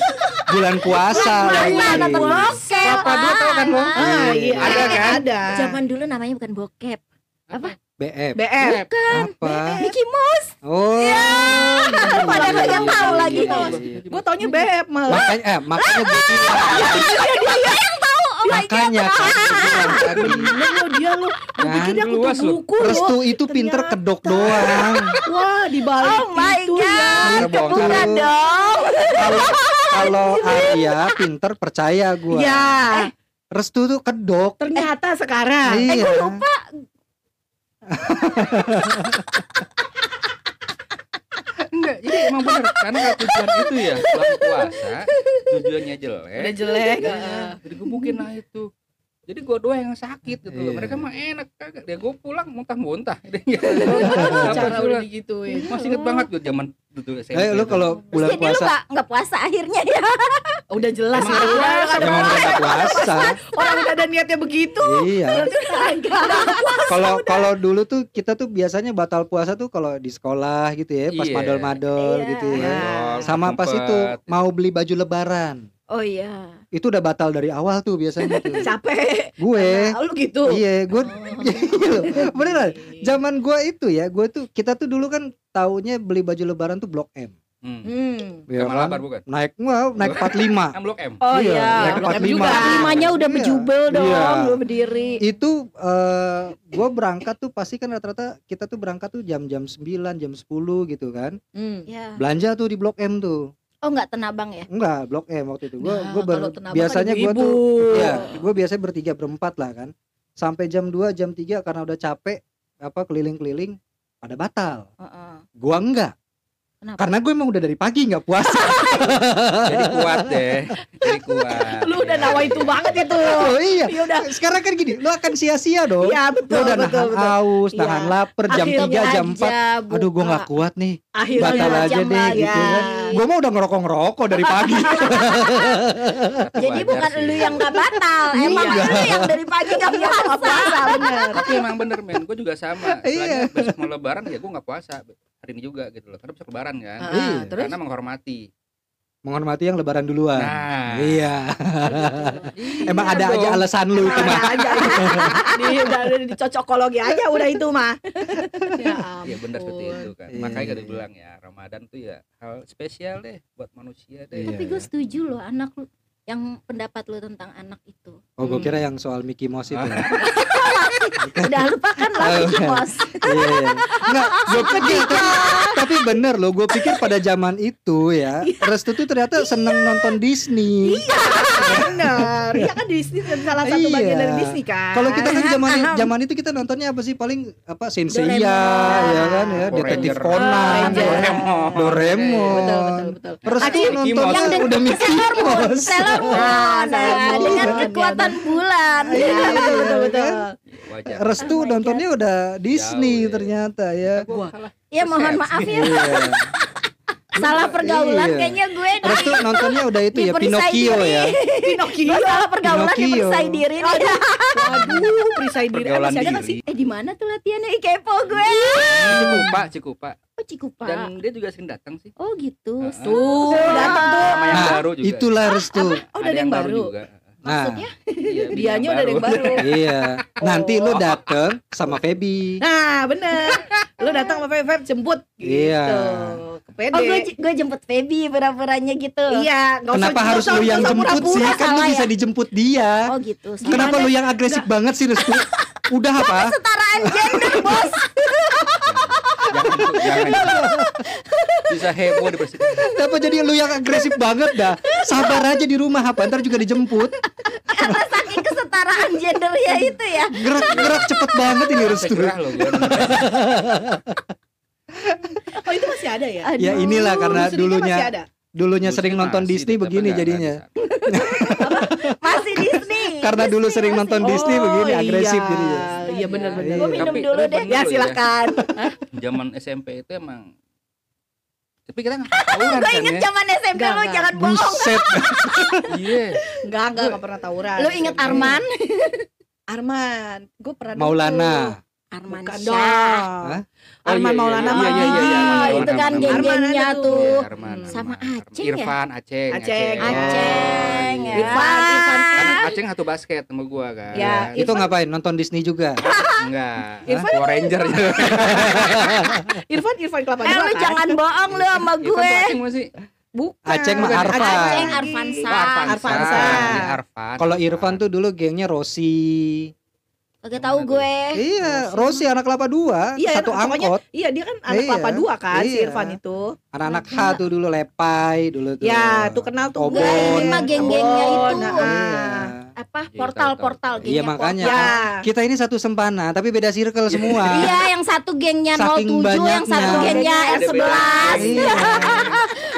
Bulan puasa lagi. nonton bokep? Kelapa dua tau kan lo? ah iya Ada kan? ada Zaman dulu namanya bukan bokep. Apa? BF. BF Apa? Mickey Mouse. Oh. Pada iya, kagak iya, tahu iya, lagi. iya, iya. gue taunya BF malah Makanya eh makanya gue bilang. Oh my god. Makanya kan gue bener lo dia lo gue Kan, pikir dia luas buku Restu itu pinter kedok doang. wah di balik Oh my itu ya Bener bohong. Bukan dong. Kalau kalau Arya pinter percaya gua. ya Restu tuh kedok. ternyata sekarang iya. Enggak, jadi emang bener karena kalau tujuan itu ya bulan puasa tujuannya jelek. udah jelek Iya, digebukin lah itu. Jadi gua doang yang sakit gitu loh Iya. mereka mah enak kagak dia gua pulang muntah-muntah cara pulang. udah digituin masih inget banget tuh zaman itu SMP Eh lu kalau bulan Jadi lu puasa gak, nggak puasa akhirnya ya udah jelas Emang ya, ada udah, puasa, kan puasa. orang udah ada niatnya begitu Iya. Enggak Kalau kalau dulu tuh kita tuh biasanya batal puasa tuh kalau di sekolah gitu ya, pas Iya. madol-madol Iya. gitu ya. Sama pas itu mau beli baju lebaran. Oh iya Itu udah batal dari awal tuh biasanya tuh. capek gue Nah, lu gitu Iya, gue Oh. beneran. Zaman gue itu ya, gue tuh kita tuh dulu kan taunya beli baju lebaran tuh Blok M. hmm. Hmm. Ya kan? labar bukan Naik wah, naik 45. kan blok M Oh Iya, iya, naik Blok M 45. juga. Limanya udah Iya. bejubel dong Iya. Udah berdiri Itu eh gue berangkat tuh pasti kan rata-rata kita tuh berangkat tuh jam-jam 9, jam 10 gitu kan. Hmm. ya. Belanja tuh di Blok M tuh. Oh nggak tenabang ya Enggak, Blok M waktu itu. Gue Nah, gue kalau Tanabang biasanya kan gue tuh ya, gue biasanya bertiga berempat lah kan. Sampai jam 2, jam 3 karena udah capek apa keliling-keliling pada batal. Heeh. Gua enggak. Kenapa? Karena gue emang udah dari pagi nggak puasa. jadi kuat deh jadi kuat Lu udah Iya. nawa itu banget itu. oh iya. Ya udah. Sekarang kan gini, lu akan sia-sia dong. Iya lu betul udah betul nahan betul. aus, Iya. nahan lapar jam Akhirnya 3, jam 4. aja Aduh gua buka. nggak kuat nih. Akhirnya Batal aja jam deh gitu kan. Gua mah udah ngerokok-ngerokok dari pagi. Jadi Wajar bukan sih. lu yang gak batal Emang Iya. lu yang dari pagi gak puasa puasa bener. tapi emang bener men gue juga sama Iya. Besok mau lebaran ya gue nggak puasa hari ini juga gitu loh karena besok lebaran kan Iya. terus karena menghormati Menghormati yang lebaran duluan. nah Iya. iya Emang ada aja dong. alasan lu itu mah. Ada aja di udah udah dicocokologi aja udah itu mah. Ya Iya benar seperti ampun. itu kan. Iya. Makanya kita bilang ya Ramadan tuh ya hal spesial deh buat manusia deh. Iya. Tapi gue setuju loh anak lu Yang pendapat lu tentang anak itu Oh, gua Hmm. kira yang soal Mickey Mouse itu. Udah lupakan lah Oh, Mickey iya. Mouse Iya. Enggak, gua pikir tapi bener loh, gue pikir pada zaman itu ya, Restu tuh ternyata seneng nonton Disney. Bener. Ya kan Disney salah satu Iya. bagian dari Disney kan. Kalau kita kan zaman zaman itu kita nontonnya apa sih paling apa Doraemon. ya kan ya, Detektif. Conan, Ranger. Doraemon. Doraemon. betul betul betul. Restu Mouse. Yang udah Mickey Mouse. Ah, Nah, Moon. Dengan Iya, kekuatan bulan Iya betul betul betul. Wajar. Restu Oh nontonnya udah Disney Jauh, ya. ternyata ya. Gua salah. Ya mohon maaf ya Iya. Salah pergaulan Iya. kayaknya gue dah Restu nontonnya udah itu ya Pinocchio diri. ya. Pinocchio. Gue salah pergaulan Pinocchio. diperisai diri nih. Waduh, perisai diri. Eh, Pergaulan diri. sih? Eh di mana tuh latihannya? Ih kepo gue. Cikupa, Cikupa. Oh Cikupa. Dan dia juga sering datang sih. Oh gitu. Heeh. Tuh, datang tuh. Sama yang Nah, baru juga. Itulah Restu. Oh, udah ada yang baru. juga. Nah, Maksudnya? Iya, Dianya udah ada yang baru. iya. Nanti lu Oh. dateng sama Feby. Nah, bener. Lu datang sama Feb, Feb jemput gitu. Iya. Ke PD. Oh gue gue jemput Feby pura-puranya gitu. Iya, usah- Kenapa nggak harus usah- lu yang nggak usah jemput sih? Kan lu bisa ya? dijemput dia. Oh gitu. Kenapa lu yang agresif banget sih Restu? Udah apa? Kesetaraan gender bos. Jangan. Bisa heboh di presiden. Kenapa jadi lu yang agresif banget dah? Sabar aja di rumah apa ntar juga dijemput. Karena saking kesetaraan gender ya itu ya. Gerak-gerak cepet banget ini Restu. Segera loh gue. Oh, itu masih ada ya? Aduh. Ya inilah karena dulunya dulunya sering nonton Disney tapi begini jadinya. Masih Disney. Karena dulu Disney sering masih. nonton Disney begini iya. agresif jadinya. Iya benar-benar. Gue minum Tapi- dulu tapi deh. Ya loh silakan. Zaman SMP itu emang tapi kita nggak tawuran Gue kan inget ya. zaman SMP Enggak, lu enggak. jangan bohong. Buset. Iya. Enggak, enggak, enggak pernah tawuran. Lu inget Arman? Arman. Gue pernah Maulana. Arman Bukan Syah. Hah? Oh, Arman iya, iya, Maulana iya, iya, iya, iya, itu kan geng-gengnya ada tuh. Arman, Sama Arman. Aceng ya? Irfan, Aceng, Aceng. Aceng iya. Ya. Irfan, Irfan. Kan Aceng satu basket sama gua kan. Ya, Itu ngapain? Nonton Disney juga. enggak. Irfan Power Ranger ya. Irfan, Irfan Kelapa Eh lu kan? jangan bohong lu sama Irfan gue. tuh Aceng masih. Bukan. Aceng mah Arfan. Aceng. Arfansa. Oh, Arfansa. Ini Arfan. Kalau Irfan tuh dulu gengnya Rossi. Kagak tahu gue. Iya, Rossi anak kelapa dua, Iya, satu angkot. Iya, dia kan anak Iya, Kelapa Dua kan si iya. Irfan itu. Anak-anak H tuh dulu Lepai dulu tuh. Ya, tuh kenal tuh Obon. gue. Mah geng-gengnya itu. Nah, Iya. Apa Iya, portal-portal tahu. Iya, gengnya makanya. Ya. Kita ini satu sempana, tapi beda circle semua. Iya, yang satu gengnya Saking 07, yang satu gengnya Ada R11. Iya.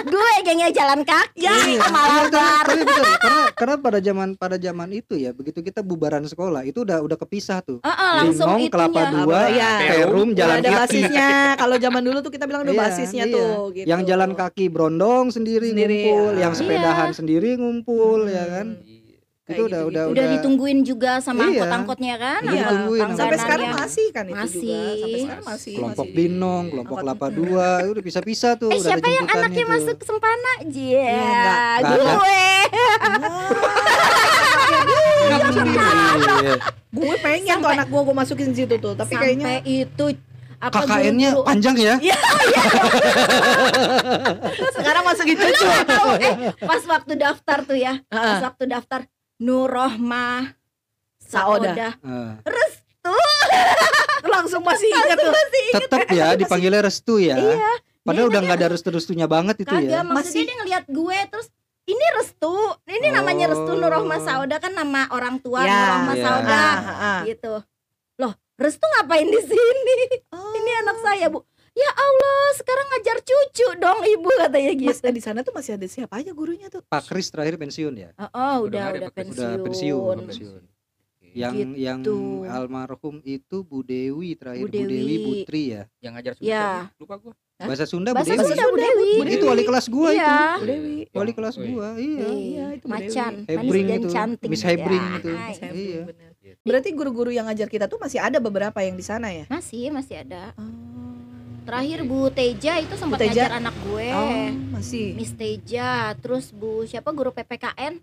gue gengnya jalan kaki Iya, iya, tapi- Malabar. tapi betul. karena karena pada zaman pada zaman itu ya begitu kita bubaran sekolah itu udah udah kepisah tuh Heeh, langsung Linong, Kelapa itunya. Dua, Iya. Perum, Udah Jalan ada Kaki. basisnya. Kalau zaman dulu tuh kita bilang udah Iya, basisnya iya. tuh gitu. Yang jalan kaki brondong sendiri, Sendiri, ngumpul, ah. yang sepedahan Iya. sendiri ngumpul ya kan. Hmm. Itu Kayak udah gitu-gitu. udah Udah ditungguin juga sama Iya. angkot-angkotnya kan? Iya. angkot Sampai sekarang masih kan itu Masih. juga. Sampai sekarang masih. Kelompok masih. Binong, kelompok Angkot- Kelapa Dua, itu udah pisah-pisah tuh. Eh siapa yang anaknya tuh. masuk sempana? Jia, Ya, ada. gue. Iya. Gue pengen tuh anak gue gue masukin situ tuh, tapi Sampai kayaknya itu apa KKN-nya panjang ya? sekarang masukin Lu cucu. nggak tahu eh pas waktu daftar tuh ya, pas waktu daftar Nurohmah Saoda. Saoda. Eh, Langsung masih ingat tuh. tetap ya dipanggilnya restu ya. Iya. Padahal Dia- udah nggak ada restu-restunya banget itu Kagak ya. maksudnya Masih- dia ngeliat gue terus ini Restu, ini namanya Restu Oh. Nurohmah Saoda kan nama orang tua Ya, Nurohmah ya. Saoda Ah, ah, ah. gitu. Loh, Restu ngapain di sini? Oh. Ini anak saya, Bu. Ya Allah, sekarang ngajar cucu dong Ibu katanya Mas gitu. di sana tuh masih ada siapa aja gurunya tuh? Pak Kris terakhir pensiun ya. Oh, oh, Udah udah udah pensiun. Udah pensiun, pensiun. Yang yang Gitu. almarhum itu Bu Dewi terakhir Bu Bu Dewi, Dewi. Putri ya. Yang ngajar Sunda Ya. lupa gua Hah? Bahasa Sunda Bu Bahasa Dewi. Sunda Bu Dewi. Bu Itu wali kelas gua Iya. itu. Bu Dewi. Wali kelas Oh, iya. gua, iya. Iya, itu Bu Macan, Dewi. Hebring itu, cantik. Miss Hebring Ya, itu. hai. Saya Iya. bener. Berarti guru-guru yang ngajar kita tuh masih ada beberapa yang di sana ya? Masih, masih ada. Oh, Terakhir Bu Teja itu sempat Teja? ngajar anak gue. oh masih. Miss Teja, terus Bu siapa guru PPKN?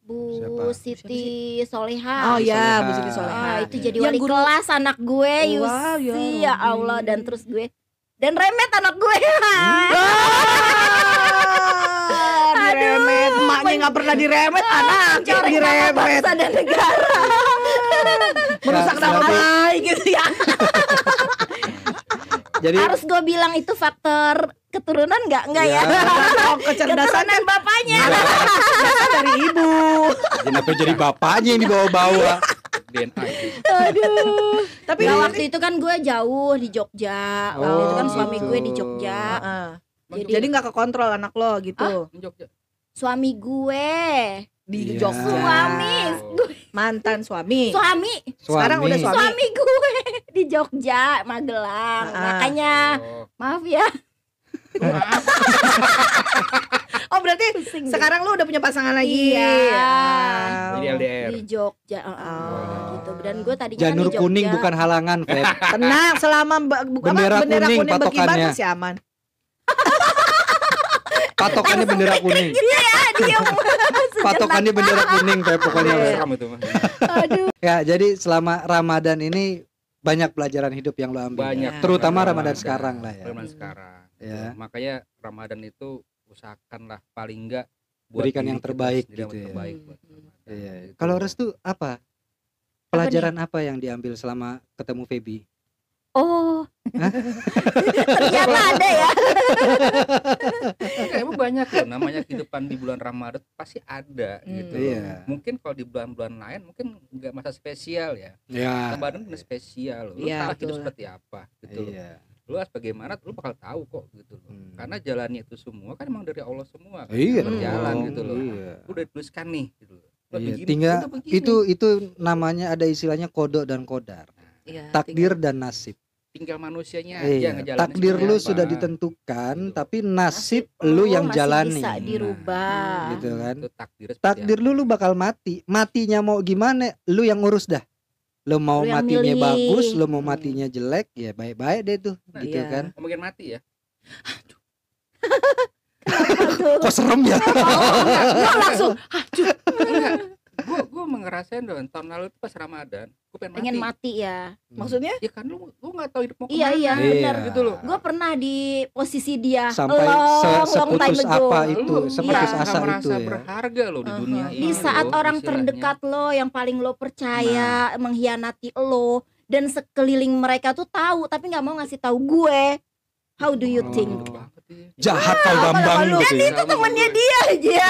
Bu Siapa? Siti Soleha. Oh ya. Bu Siti Soleha. Ah, itu Iya. jadi Yang wali guru- kelas anak gue, Oh, Yusi. wow, ya ya. Allah dan terus gue dan remet anak gue. Ah, diremet, emaknya nggak pernah diremet, anak Mencoreng nama diremet, bangsa dan negara. merusak nama baik gitu ya. Jadi Harus gue bilang itu faktor keturunan nggak? Enggak ya. Ya. Oh, kecerdasan Keturunan bapaknya. dari ibu. kenapa jadi bapaknya yang dibawa-bawa? DNA. Aduh. Tapi Nah, waktu waktu itu kan gue jauh di Jogja. Waktu Oh, itu kan suami gitu. gue di Jogja. jadi Jadi- nggak kekontrol anak lo gitu. Jogja. Suami gue, Di Iya. Jogja. suami, Oh. Mantan suami. suami, Sekarang udah suami. suami gue di Jogja, Magelang. Ah. Makanya Oh, maaf ya. Oh berarti Pusing deh. sekarang lu udah punya pasangan lagi. Iya. Ya. Jadi LDR. di Jogja, uh, uh, Oh. gitu. Dan gue tadinya kan Janur di Jogja. kuning bukan halangan, Feb. Tenang, selama ba- bu- apa, Bendera bendera kuning kuning, berkibar patokannya. masih aman. Patokannya bendera kuning. Diam. Patokannya bendera kuning, Feb pokoknya. Itu mah. Aduh. Ya, jadi selama Ramadan ini banyak pelajaran hidup yang lo ambil. Banyak. ya. Terutama Ramadan. Ramadan sekarang lah ya. Ramadan sekarang. Ya. Makanya Ramadan itu usahakanlah paling enggak Berikan yang terbaik yang gitu ya. terbaik buat Ramadan. Iya. Kalau Restu apa? Pelajaran apa, yang diambil selama ketemu Feby? Oh. Ternyata ada ya. Enggak, emang banyak loh namanya kehidupan di bulan Ramadan pasti ada Hmm. gitu. Iya. Mungkin kalau di bulan-bulan lain mungkin enggak masa spesial ya. Ya. Ramadan bener spesial loh. Lu Iya, tahu hidup seperti apa gitu loh. Iya. Lu harus bagaimana lu bakal tahu kok gitu loh. Hmm. Karena jalannya itu semua kan emang dari Allah semua. kan, Iya berjalan dong, gitu loh. Iya. Lu udah dituliskan nih gitu loh. Lu Iya, begini, tinggal begini. itu itu namanya ada istilahnya kodok dan kodar, Iya, takdir dan nasib. Tinggal manusianya aja Iya, ngejalanin takdir lu apa. sudah ditentukan, Gitu. tapi nasib Nasib lu yang masih jalani. bisa dirubah. Nah, gitu kan. itu takdir Takdir lu lu bakal mati. Matinya mau gimana? Lu yang ngurus dah. Lu mau Lu matinya milih. bagus, lu mau Hmm. matinya jelek, ya baik-baik deh tuh, Nah, gitu iya. kan. ngomongin mati ya Aduh. Kok serem ya? Gua langsung gue gue ngerasain dong tahun lalu pas Ramadan gue pengen, Pengen mati. mati ya. maksudnya ya kan lu lu nggak tahu hidup mau Iya, ke mana iya, Iya. benar. gitu loh Gue pernah di posisi dia Sampai long, se- long time ago. apa itu, Lu seputus nggak asa merasa itu ya. berharga lo di Uh-huh. dunia Di ini Di saat loh, orang istilahnya. terdekat lo yang paling lo percaya mengkhianati lo dan sekeliling mereka tuh tahu tapi nggak mau ngasih tahu gue. How do you Oh. think? Ya. Jahat kau Apa Bambang gitu ya. Itu Temennya dia aja.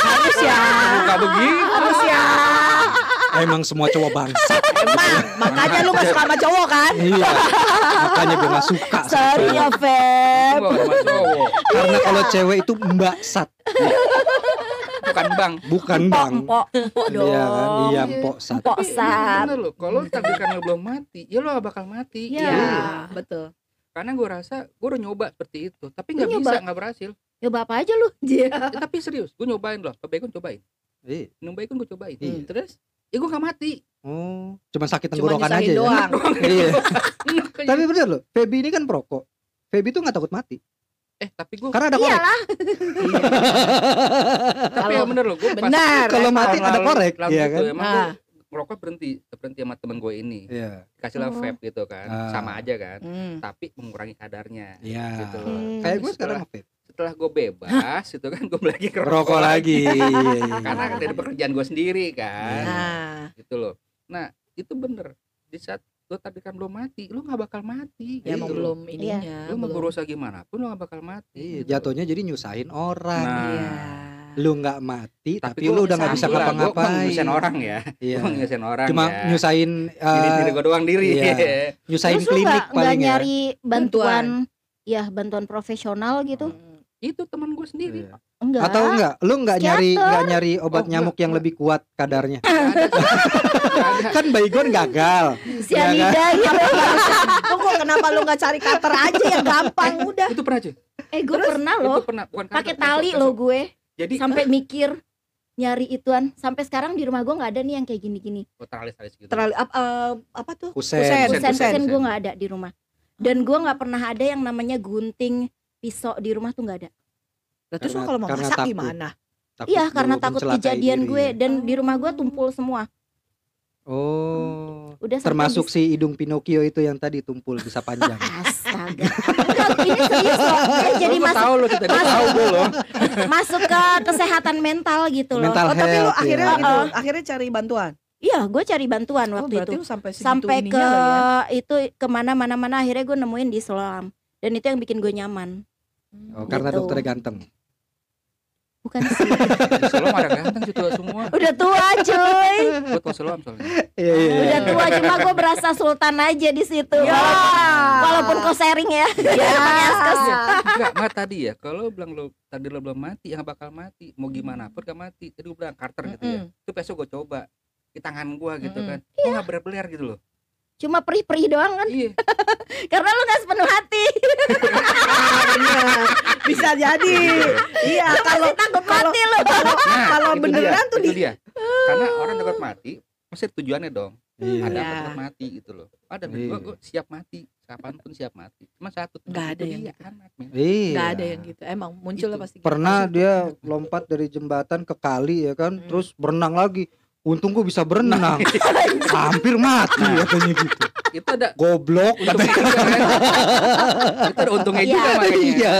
harus ya. Buka begitu Harus ya. Emang semua cowok bangsa. Emang makanya lu gak suka sama cowok kan? iya. Makanya gue gak suka. Sorry ya Feb. Karena kalau cewek itu mbak sat, bukan bang bukan Empok, bang. empok, empok dong. Iya kan? Iya empok sat. Tapi sat. bener loh kalau takdirkan lo belum mati ya lo gak bakal mati Iya. Iya. Iya, betul. karena gue rasa gue udah nyoba seperti itu tapi nggak nyoba? bisa nggak berhasil Ya bapak aja lu. Iya. Ya, tapi serius gue nyobain loh gue cobain Iya. minum baik gue cobain Iya. terus ya gue gak mati Oh, cuma sakit tenggorokan aja ya. doang. Iya. Tapi bener loh, Feby ini kan perokok. Feby tuh nggak takut mati eh tapi gue karena ada korek. Iyalah. tapi yang bener loh gue pas Benar. Kalau mati ada korek, iya gitu, kan? emang Nah. merokok berhenti berhenti sama temen gue ini Iya. kasih lah Oh. vape gitu kan Ah. sama aja kan Hmm. tapi mengurangi kadarnya Iya. Gitu. Hmm. Kayak gue sekarang vape. Setelah gue bebas itu kan gue lagi ke Rokok lagi. Iya, iya. karena dari pekerjaan gue sendiri kan Nah, gitu loh nah itu bener di saat lo tadi kan belum mati lo nggak bakal mati ya gitu emang belum ininya. lo mau berusaha gimana pun lo nggak bakal mati Iya, gitu. jatuhnya jadi nyusahin orang. Nah. Iya. Lu nggak mati, tapi, gua lu udah nggak bisa ngapa-ngapain. nyusahin orang ya Iya. Gua nyusahin orang Cuma ya. nyusahin diri eh, diri gue doang diri iya. nyusahin Terus klinik nggak nggak paling ya. nyari bantuan, ya bantuan profesional gitu? Hmm. Itu teman gue sendiri Iya. Enggak. Atau enggak? Lu enggak nyari enggak nyari obat Oh, enggak, nyamuk yang enggak. lebih kuat kadarnya. Kan baygon gagal. Sianida gitu. Tunggu kenapa lu nggak cari cutter aja yang gampang udah. itu pernah cuy Eh gue pernah loh pernah bukan pakai tali loh besok. gue jadi sampai mikir nyari ituan sampai sekarang di rumah gue nggak ada nih yang kayak gini-gini. oh, teralis teralis gitu Terlalu apa, eh, apa tuh? Kusen. Kusen. Kusen, Kusen kusen, kusen gue nggak ada di rumah. Dan gue nggak pernah ada yang namanya gunting pisau di rumah tuh nggak ada. Lah, terus kalau mau masak takut. gimana? Takut Iya karena takut kejadian diri. gue dan di rumah gue tumpul semua. Oh. Udah sampai Termasuk si hidung Pinocchio itu yang tadi tumpul bisa panjang. Astaga. Enggak, ini serius loh. Jadi masuk tahu lo kita gua tahu gue loh masuk ke kesehatan mental gitu loh. Mental Oh, tapi health, akhirnya ya. gitu, akhirnya cari bantuan. Iya, gue cari bantuan Oh, waktu berarti itu. lu sampai Sampai ke ya. itu ke mana mana mana akhirnya gue nemuin di Islam dan itu yang bikin gue nyaman. Oh, karena Gitu. dokternya ganteng. Bukan sih. Solo ada ganteng sih tua semua Udah tua cuy. gue tua Solo soalnya Iya, iya, iya. Udah tua cuma gue berasa sultan aja di situ. Ya. Walaupun, kau sharing ya. Ya. enggak nggak tadi ya kalau bilang lo tadi lo belum mati yang bakal mati mau gimana pun gak mati tadi gue bilang Carter gitu ya itu besok gue coba di tangan gue gitu kan gue nggak berbeler gitu loh Cuma perih-perih doang kan iya karena lu gak sepenuh hati. Bisa jadi. Iya, kalau Takut kalau mati lu. kalau nah kalau itu beneran dia, tuh itu di dia karena orang takut mati pasti tujuannya dong Iya. ada Ya. apa takut mati gitu loh ada Iya. gue gue siap mati kapan pun siap mati cuma satu Nggak ada yang dia, gitu. anak men Iya. nggak ada yang gitu. Emang muncul Itu. pasti gitu. Pernah dia lompat dari jembatan ke kali ya kan, Hmm. terus berenang lagi. Untung gue bisa berenang. Hampir mati Nah. katanya gitu. itu ada Goblok kan itu ada untungnya Iya. juga makanya Iya.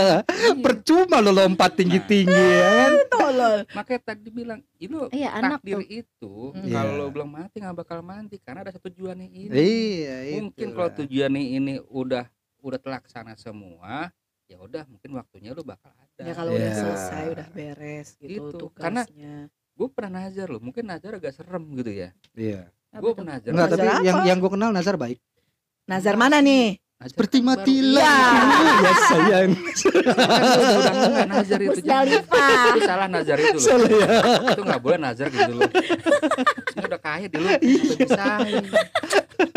Percuma lo lompat tinggi-tinggi ya kan. tolol. makanya tadi bilang itu Iya anak takdir tuh. itu Hmm. kalau Iya. lo belum mati nggak bakal mati karena ada satu tujuannya ini Iya, mungkin kalau tujuannya ini udah udah terlaksana semua ya udah mungkin waktunya lo bakal ada Ya kalau udah Iya. selesai udah beres gitu Gitu. tugasnya. Karena- gue pernah nazar lo mungkin nazar agak serem gitu ya Iya. Apa gue pernah nazar Enggak, tapi Nazar yang apa? yang gue kenal Nazar baik. Nazar mana nih? Nazar Seperti mati baru- lampu Iya. ya sayang. Kan enggak nazar itu Musdalifah. itu salah nazar itu loh Salah ya. itu nggak boleh nazar gitu loh Semua udah kaya dulu bisa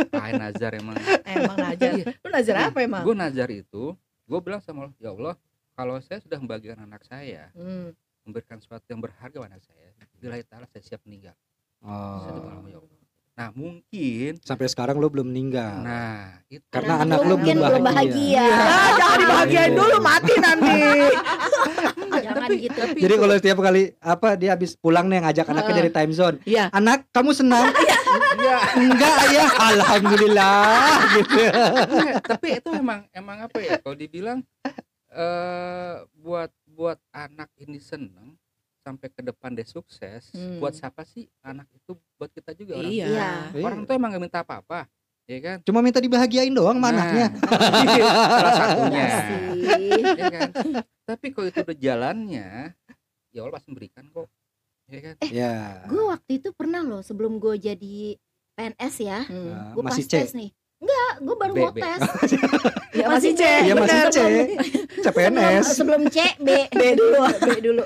kaya nazar emang Emang nazar. Iya. Lu nazar apa emang? gue nazar itu gue bilang sama Allah ya Allah kalau saya sudah membagikan anak saya Hmm. Memberikan sesuatu yang berharga pada anak saya bila taala saya siap meninggal saya Oh. ya Allah nah mungkin Sampai sekarang lo belum meninggal. nah itu Karena anak lu lu mungkin belum belum bahagia. bahagia. Ya, jangan dibahagiain Iya. dulu mati nanti. Jangan gitu. tapi Jadi kalau setiap kali apa dia habis pulang nih ngajak anaknya Heeh. dari time zone. Iya. Anak, kamu senang? Iya. Enggak, ayah. Alhamdulillah gitu. Enggak, tapi itu emang emang apa ya kalau dibilang eh buat buat anak ini seneng sampai ke depan dia sukses Hmm. buat siapa sih anak itu buat kita juga orang Iya. Iya. tua. orang tuh emang gak minta apa-apa ya kan Cuma minta dibahagiain doang Nah, anaknya. salah satunya sih. ya kan tapi kalau itu udah jalannya ya Allah pasti memberikan kok ya kan Ya. Gue waktu itu pernah loh sebelum gue jadi PNS ya, Hmm. Gue pas tes nih. Enggak, gue baru B, mau B. tes. Ya, Masih C. Iya masih. C. CPNS. Sebelum, sebelum C, B, B dulu. B dulu.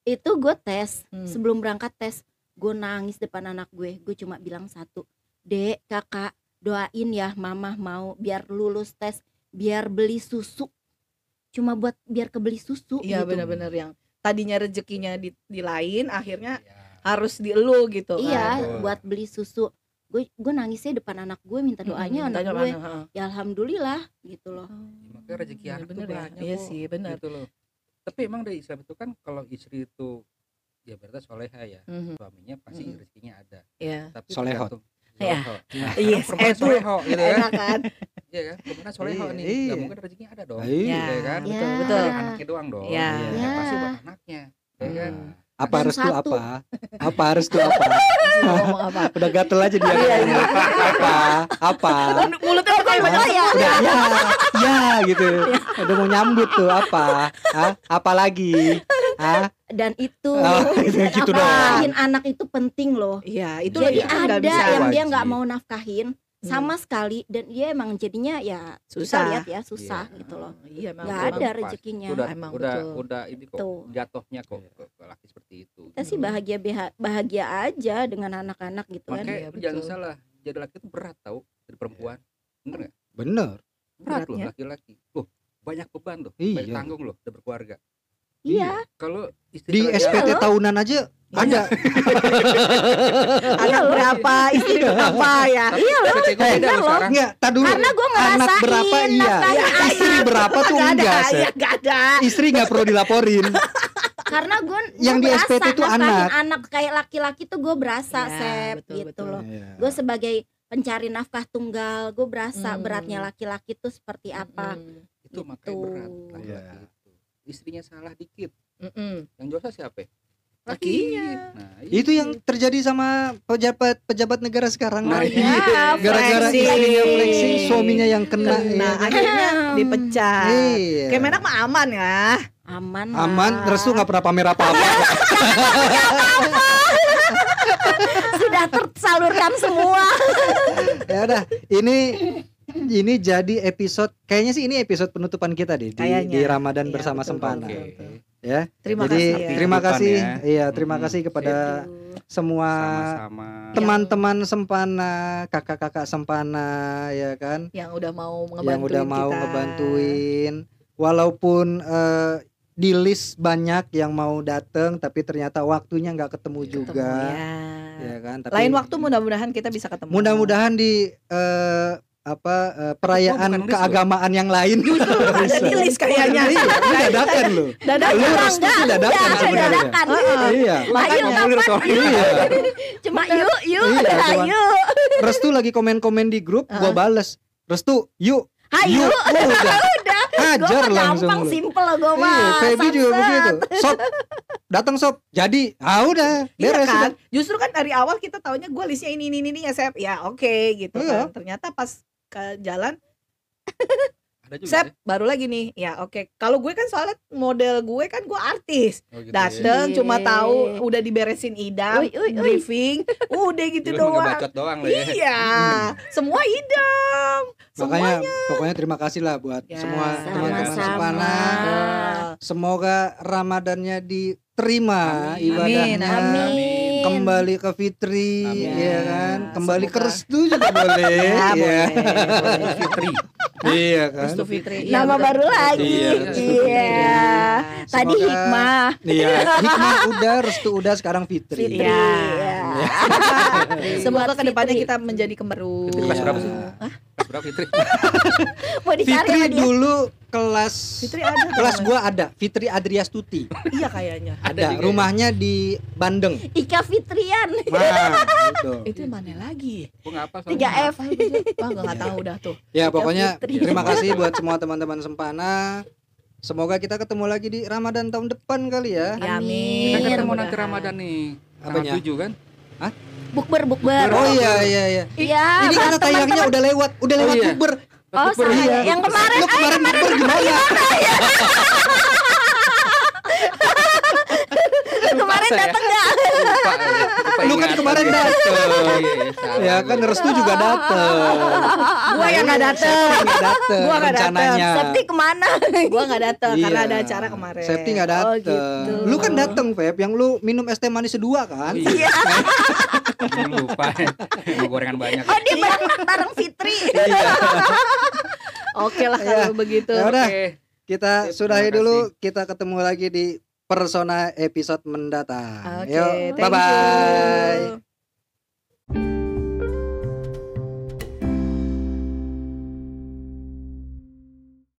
Itu gue tes, Hmm. sebelum berangkat tes, gue nangis depan anak gue. Gue cuma bilang satu, Dek, kakak, doain ya mama mau biar lulus tes, biar beli susu. Cuma buat biar kebeli susu Iya gitu. benar-benar yang tadinya rezekinya di, di lain akhirnya Ya. harus di elu gitu kan. Iya, Betul. buat beli susu. Gue gue nangisnya depan anak gue minta doanya Mm-mm, anak tanya gue. mana. Ya alhamdulillah gitu loh. Ya, makanya rezeki Iya, anak tuh bener ya. banyak Iya sih, benar. gitu loh tapi emang dari Islam itu kan kalau istri itu ya berarti soleha ya Mhm. suaminya pasti Mhm. rezekinya ada Iya. tapi Solehot. tergantung- Iya. Soleho. Iya, perempuan itu soleho gitu kan enak kan. iya kan perempuan soleho Iya, nih iya. nggak mungkin rezekinya ada dong Iya. ya kan Ya. betul betul. Dari anaknya doang dong Iya. Ya, pasti Ya. buat anaknya ya kan Hmm. Apa Dan restu satu. apa? Apa restu apa? Mau ngomong apa? Udah gatel aja dia. Iya, iya. Apa? Apa? Mulutnya pakai banyak Oh, ya. Udah ya, ya gitu. Udah mau nyambut tuh apa? Hah? Apa lagi? Hah? Dan itu Oh, gitu, dan gitu nafkahin anak itu penting loh. Iya, itu Jadi kan ada yang dia nggak mau nafkahin Hmm. sama sekali dan dia emang jadinya ya Susah. susah lihat ya susah Iya. gitu loh. Iya, emang Nggak ada pas. rezekinya. udah Emang udah betul. udah ini kok Tuh. jatuhnya kok ke, ke laki seperti itu Kita sih bahagia bahagia aja dengan anak-anak gitu kan. makanya Iya, lu jangan betul. salah jadi laki itu berat tau dari perempuan bener nggak Bener. berat loh Beratnya? laki-laki loh banyak beban loh Iya. banyak tanggung loh udah berkeluarga Iya, kalau istri Di SPT tahunan aja ada. Anak berapa, istri berapa ya? iya loh. Beda loh Enggak, tak dulu. Karena gue Anak ngerasain berapa iya. Istri anak. berapa tuh enggak, Sep. ya gak ada. Istri nggak perlu dilaporin. Karena gue Yang di SPT tuh anak. anak kayak laki-laki tuh gue berasa Iya, sep betul, gitu betul. loh. Iya. Gue sebagai pencari nafkah tunggal, gue berasa Hmm. beratnya laki-laki tuh seperti apa. Mm-mm. itu makanya Gitu. berat Iya. itu istrinya salah dikit Mm-mm. yang dosa siapa Lakinya. nah Itu yang terjadi sama pejabat pejabat negara sekarang. Nah, iya, Gara-gara flexing. istrinya flexing, suaminya yang kena. Kena, ya akhirnya dipecat. Iya. Kemenak mah aman ya. aman Aman, lah. Restu nggak pernah pamer apa-apa. sudah tersalurkan semua. ya udah, ini ini jadi episode kayaknya sih ini episode penutupan kita deh di, Kayaknya. di Ramadan Iya, bersama betul, Sempana. betul, betul. Ya. Terima jadi kasih ya. terima kasih. ya. Iya, terima Mm-mm. kasih kepada Aduh. semua teman-teman Sempana, kakak-kakak Sempana ya kan. Yang udah mau ngebantuin yang udah mau kita. ngebantuin walaupun eh, di list banyak yang mau dateng tapi ternyata waktunya nggak ketemu Iya. juga Ya. ya kan tapi Lain waktu mudah-mudahan kita bisa ketemu. mudah-mudahan di eh, apa eh, perayaan list keagamaan yang lain ada di list kayaknya. iya ini dadakan lu Dadakan. lu restu tuh dadakan sebenarnya dadakan. Iya Makanya Ayo, soalnya iya Cuma yuk, yuk, Iya, yuk. restu lagi komen-komen di grup gua bales restu yuk Oh, udah hajar langsung gampang loh gue mah. Iya, Feby juga begitu. Sob, datang sob. Jadi, ah udah, Iya beres kan? udah. Justru kan dari awal kita taunya gue listnya ini ini ini ya Sep. Ya oke gitu Iya. kan. Ternyata pas ke jalan ada juga Sep ya? baru lagi nih. Ya oke. Kalau gue kan soalnya model gue kan gue artis. Oh, gitu ya. Dateng Iya. cuma tahu udah diberesin idam, Uy, uy, uy. briefing, udah gitu doang. doang ya Iya, semua idam. Makanya Semuanya. pokoknya terima kasih lah buat Ya, semua teman-teman. Sepana. Semoga Ramadannya diterima Amin. ibadahnya. Amin. Kembali ke Fitri, Amin. ya kan? Kembali ke Semoga. restu juga boleh. Ya, Iya. boleh, boleh. Fitri Iya kan? Restu Fitri. Iya, Nama betul. baru lagi. Iya, Restu Iya. Tadi Semoga- hikmah. Iya, hikmah udah, restu udah, sekarang Fitri. Fitri. Iya. Iya. Semoga ke depannya kita menjadi. Fitri kelas Iya. berapa sih kelas berapa Fitri Mau dicari Fitri sama dia. dulu kelas Fitri ada. kelas gua ada, Fitri Adriastuti. Iya kayaknya. Ada ya? rumahnya di Bandeng. Ika Fitrian. Nah, gitu. Itu yang mana lagi? apa 3F. Wah nggak nggak tahu dah tuh. Ya pokoknya Fitri. terima kasih buat semua teman-teman Sempana. Semoga kita ketemu lagi di Ramadan tahun depan kali ya. Ya, Amin. kita mau Mudah-mudahan. nanti Ramadan nih Apanya? tanggal 7 kan Bukber, bukber. Oh iya iya iya. Iya. Ini buat karena tayangnya udah lewat, udah lewat iya. bukber. Oh, Bukber, sama iya. ya. Yang kemarin Lu kemarin bukber gimana? kemarin ya? datang nggak? Masa ya? datang nggak? kemarin dateng. Iya, salah Ya kan restu juga dateng. Gua yang nggak dateng. Septi nggak dateng. Gua nggak dateng. rencananya. Septi ke mana? Gua nggak datang karena Iya. ada acara kemarin. Septi nggak Oh, dateng. gitu. Lu kan dateng Feb, yang lu minum es teh manis sedua kan? Iya. Jangan lupa. Mau gorengan banyak. Oh dia bareng, bareng Fitri. Oke lah Iya. kalau begitu. Ya udah. Oke. Kita sudahi dulu. Kita ketemu lagi di Persona episode mendatang. Yuk, thank bye bye. you.